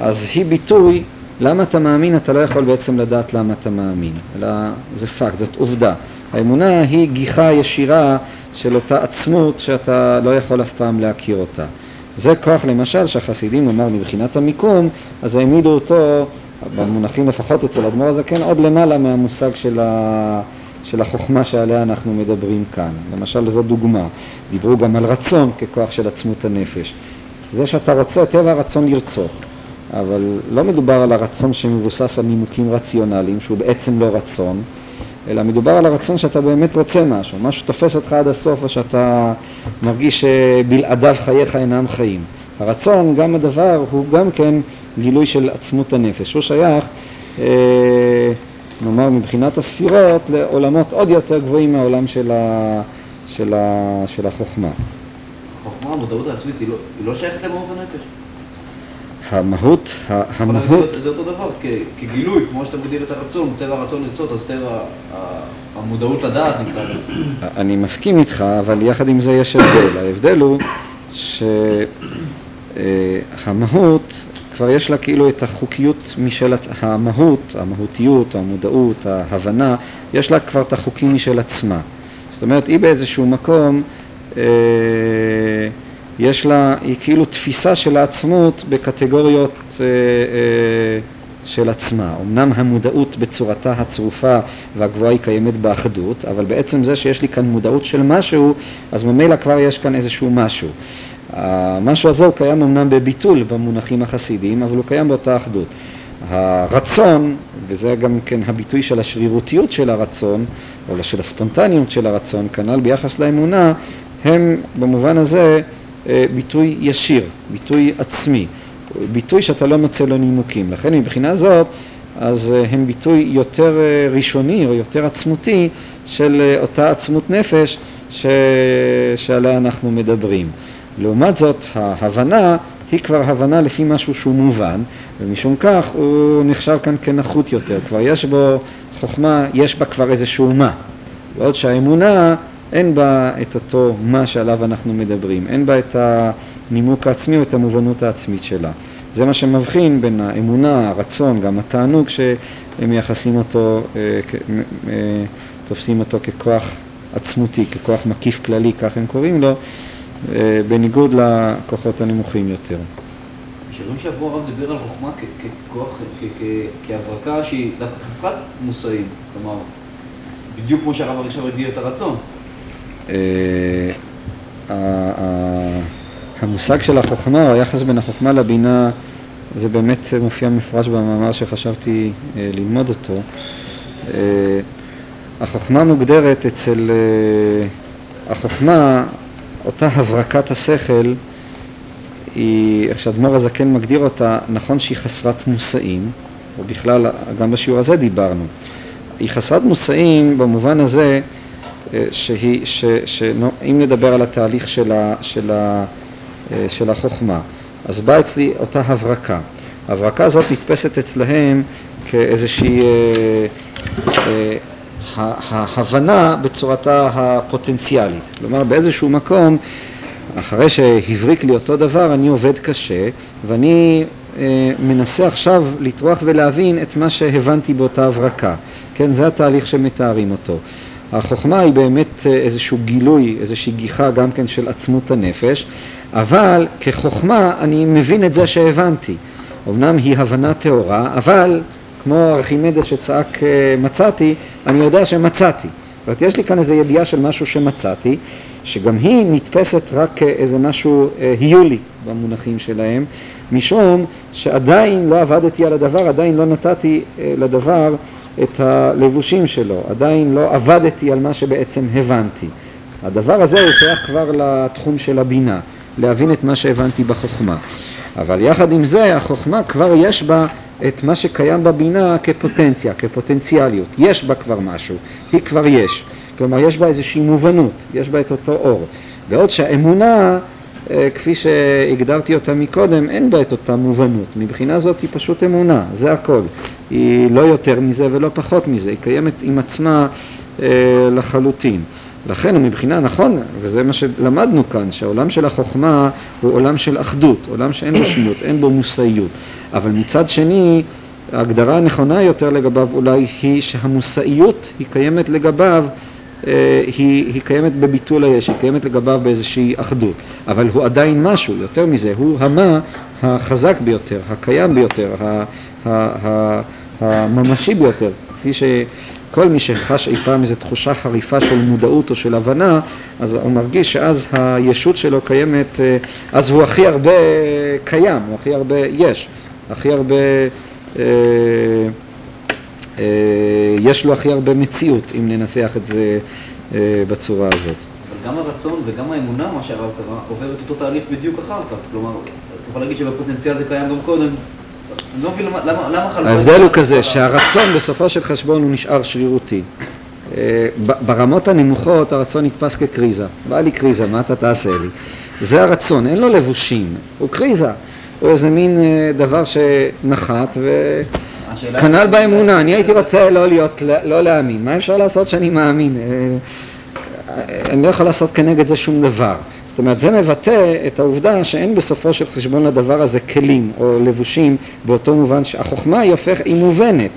אז היא ביטוי, למה אתה מאמין, אתה לא יכול בעצם לדעת למה אתה מאמין, אלא זה פקט, זאת עובדה. האמונה היא גיחה ישירה של אותה עצמות שאתה לא יכול אף פעם להכיר אותה. זה כוח למשל שהחסידים נאמר מבחינת המיקום, אז העמידו אותו, במונחים לפחות אצל אדמו"ר הזקן, עוד למעלה מהמושג של ה... של החוכמה שעליה אנחנו מדברים כאן. למשל, זו דוגמה. דיברו גם על רצון ככוח של עצמות הנפש. זה שאתה רוצה, טבע הרצון לרצות. אבל לא מדובר על הרצון שמבוסס על נימוקים רציונליים, שהוא בעצם לא רצון, אלא מדובר על הרצון שאתה באמת רוצה משהו, משהו תופס אותך עד הסוף, או שאתה מרגיש שבלעדיו חייך אינם חיים. הרצון, גם הדבר, הוא גם כן גילוי של עצמות הנפש. הוא שייך אה, נאמר מבחינת הספירות, לעולמות עוד יותר גבוהים מהעולם של, ה, של, ה, של החוכמה. החוכמה, המודעות העצמית, היא לא, היא לא שייכת למהות הנפש. המהות, המהות... זה אותו דבר, כגילוי, כמו שאתה מגדיר את הרצון, טבע הרצון לרצות, אז טבע המודעות לדעת נקרא לזה. אני מסכים איתך, אבל יחד עם זה יש הבדל. ההבדל הוא שהמהות כבר יש לה כאילו את החוקיות משל המהות, המהותיות, המודעות, ההבנה, יש לה כבר את החוקים משל עצמה. זאת אומרת, היא באיזשהו מקום, אה, יש לה, היא כאילו תפיסה של העצמות בקטגוריות אה, אה, של עצמה. אמנם המודעות בצורתה הצרופה והגבוהה היא קיימת באחדות, אבל בעצם זה שיש לי כאן מודעות של משהו, אז ממילא כבר יש כאן איזשהו משהו. המשהו הזה הוא קיים אמנם בביטול במונחים החסידיים, אבל הוא קיים באותה אחדות. הרצון, וזה גם כן הביטוי של השרירותיות של הרצון, או של הספונטניות של הרצון, כנ"ל ביחס לאמונה, הם במובן הזה אה, ביטוי ישיר, ביטוי עצמי, ביטוי שאתה לא מוצא לו נימוקים. לכן מבחינה זאת, אז אה, הם ביטוי יותר אה, ראשוני או יותר עצמותי של אותה עצמות נפש ש... שעליה אנחנו מדברים. לעומת זאת, ההבנה היא כבר הבנה לפי משהו שהוא מובן, ומשום כך הוא נחשב כאן כנחות יותר. כבר יש בו חוכמה, יש בה כבר איזשהו מה. בעוד שהאמונה, אין בה את אותו מה שעליו אנחנו מדברים, אין בה את הנימוק העצמי או את המובנות העצמית שלה. זה מה שמבחין בין האמונה, הרצון, גם התענוג שהם מייחסים אותו, אה, תופסים אותו ככוח עצמותי, ככוח מקיף כללי, כך הם קוראים לו, בניגוד לכוחות הנמוכים יותר. בשבוע שעבור הרב דיבר על חוכמה ככוח, כהברקה שהיא דווקא חסרת מושאים, כלומר, בדיוק כמו שהרב הראשון הגדיר את הרצון. אה, המושג של החוכמה, או היחס בין החוכמה לבינה, זה באמת מופיע מפרש במאמר שחשבתי אה, ללמוד אותו. החוכמה מוגדרת אצל, החוכמה אותה הברקת השכל היא, איך שאדמו"ר הזקן מגדיר אותה, נכון שהיא חסרת מושאים, או בכלל, גם בשיעור הזה דיברנו. היא חסרת מושאים במובן הזה אה, שהיא, ש, ש, אם נדבר על התהליך של, ה, של, ה, אה, של החוכמה, אז באה אצלי אותה הברקה. ההברקה הזאת נתפסת אצלהם כאיזושהי אה, אה, ההבנה בצורתה הפוטנציאלית. כלומר, באיזשהו מקום, אחרי שהבריק לי אותו דבר, אני עובד קשה, ואני אה, מנסה עכשיו לטרוח ולהבין את מה שהבנתי באותה הברקה. כן, זה התהליך שמתארים אותו. החוכמה היא באמת אה, איזשהו גילוי, איזושהי גיחה גם כן של עצמות הנפש, אבל כחוכמה אני מבין את זה שהבנתי. אמנם היא הבנה טהורה, אבל כמו ארכימדס שצעק אה, מצאתי, אני יודע שמצאתי. זאת אומרת, יש לי כאן איזו ידיעה של משהו שמצאתי, שגם היא נתפסת רק כאיזה משהו אה, היולי במונחים שלהם, משום שעדיין לא עבדתי על הדבר, עדיין לא נתתי אה, לדבר את הלבושים שלו, עדיין לא עבדתי על מה שבעצם הבנתי. הדבר הזה הוא שייך כבר לתחום של הבינה, להבין את מה שהבנתי בחוכמה. אבל יחד עם זה, החוכמה כבר יש בה את מה שקיים בבינה כפוטנציה, כפוטנציאליות. יש בה כבר משהו, היא כבר יש. כלומר, יש בה איזושהי מובנות, יש בה את אותו אור. בעוד שהאמונה, אה, כפי שהגדרתי אותה מקודם, אין בה את אותה מובנות. מבחינה זאת היא פשוט אמונה, זה הכל. היא לא יותר מזה ולא פחות מזה, היא קיימת עם עצמה אה, לחלוטין. לכן מבחינה נכון, וזה מה שלמדנו כאן, שהעולם של החוכמה הוא עולם של אחדות, עולם שאין בו שניות, אין בו מושאיות. אבל מצד שני, ההגדרה הנכונה יותר לגביו אולי היא שהמושאיות היא קיימת לגביו, אה, היא, היא קיימת בביטול היש, היא קיימת לגביו באיזושהי אחדות. אבל הוא עדיין משהו, יותר מזה, הוא המה החזק ביותר, הקיים ביותר, הממשי ביותר, כפי ש... כל מי שחש אי פעם איזו תחושה חריפה של מודעות או של הבנה, אז הוא מרגיש שאז הישות שלו קיימת, אה, אז הוא הכי הרבה קיים, הוא הכי הרבה יש, הכי הרבה, אה, אה, יש לו הכי הרבה מציאות, אם ננסח את זה בצורה הזאת. גם הרצון וגם האמונה, מה שהרב קרא, עובר את אותו תהליך בדיוק אחר כך. כלומר, אתה יכול להגיד שבפוטנציאל זה קיים גם קודם, אני לא מבין למה, למה. ההבדל הוא כזה שהרצון בסופו של חשבון הוא נשאר שרירותי. אה, ברמות הנמוכות הרצון נתפס כקריזה. בא לי קריזה, מה אתה תעשה לי? זה הרצון, אין לו לבושים, הוא קריזה. הוא איזה מין אה, דבר שנחת וכנ"ל באמונה. אני הייתי רוצה לא להיות, לא להאמין. מה אפשר לעשות שאני מאמין? אה, אני לא יכול לעשות כנגד זה שום דבר. זאת אומרת, זה מבטא את העובדה שאין בסופו של חשבון לדבר הזה כלים או לבושים באותו מובן שהחוכמה היא, הופך, היא מובנת,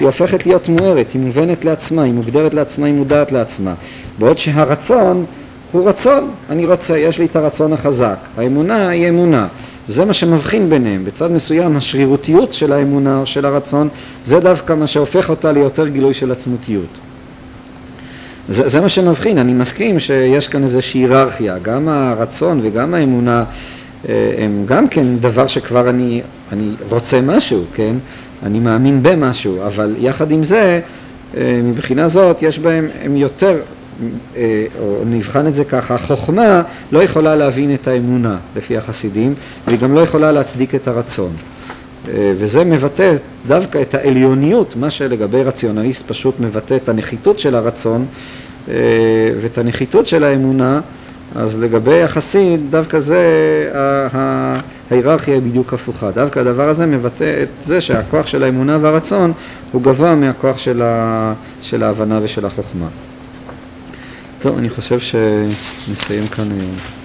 היא הופכת להיות מוארת, היא מובנת לעצמה, היא מוגדרת לעצמה, היא מודעת לעצמה. בעוד שהרצון הוא רצון, אני רוצה, יש לי את הרצון החזק. האמונה היא אמונה. זה מה שמבחין ביניהם. בצד מסוים השרירותיות של האמונה או של הרצון זה דווקא מה שהופך אותה ליותר גילוי של עצמותיות. זה, זה מה שמבחין, אני מסכים שיש כאן איזושהי היררכיה, גם הרצון וגם האמונה אה, הם גם כן דבר שכבר אני, אני רוצה משהו, כן? אני מאמין במשהו, אבל יחד עם זה, אה, מבחינה זאת יש בהם, הם יותר, אה, או נבחן את זה ככה, החוכמה לא יכולה להבין את האמונה לפי החסידים, והיא גם לא יכולה להצדיק את הרצון. וזה מבטא דווקא את העליוניות, מה שלגבי רציונליסט פשוט מבטא את הנחיתות של הרצון ואת הנחיתות של האמונה, אז לגבי החסיד, דווקא זה, ההיררכיה היא בדיוק הפוכה. דווקא הדבר הזה מבטא את זה שהכוח של האמונה והרצון הוא גבוה מהכוח של, ה, של ההבנה ושל החוכמה. טוב, אני חושב שנסיים כאן היום.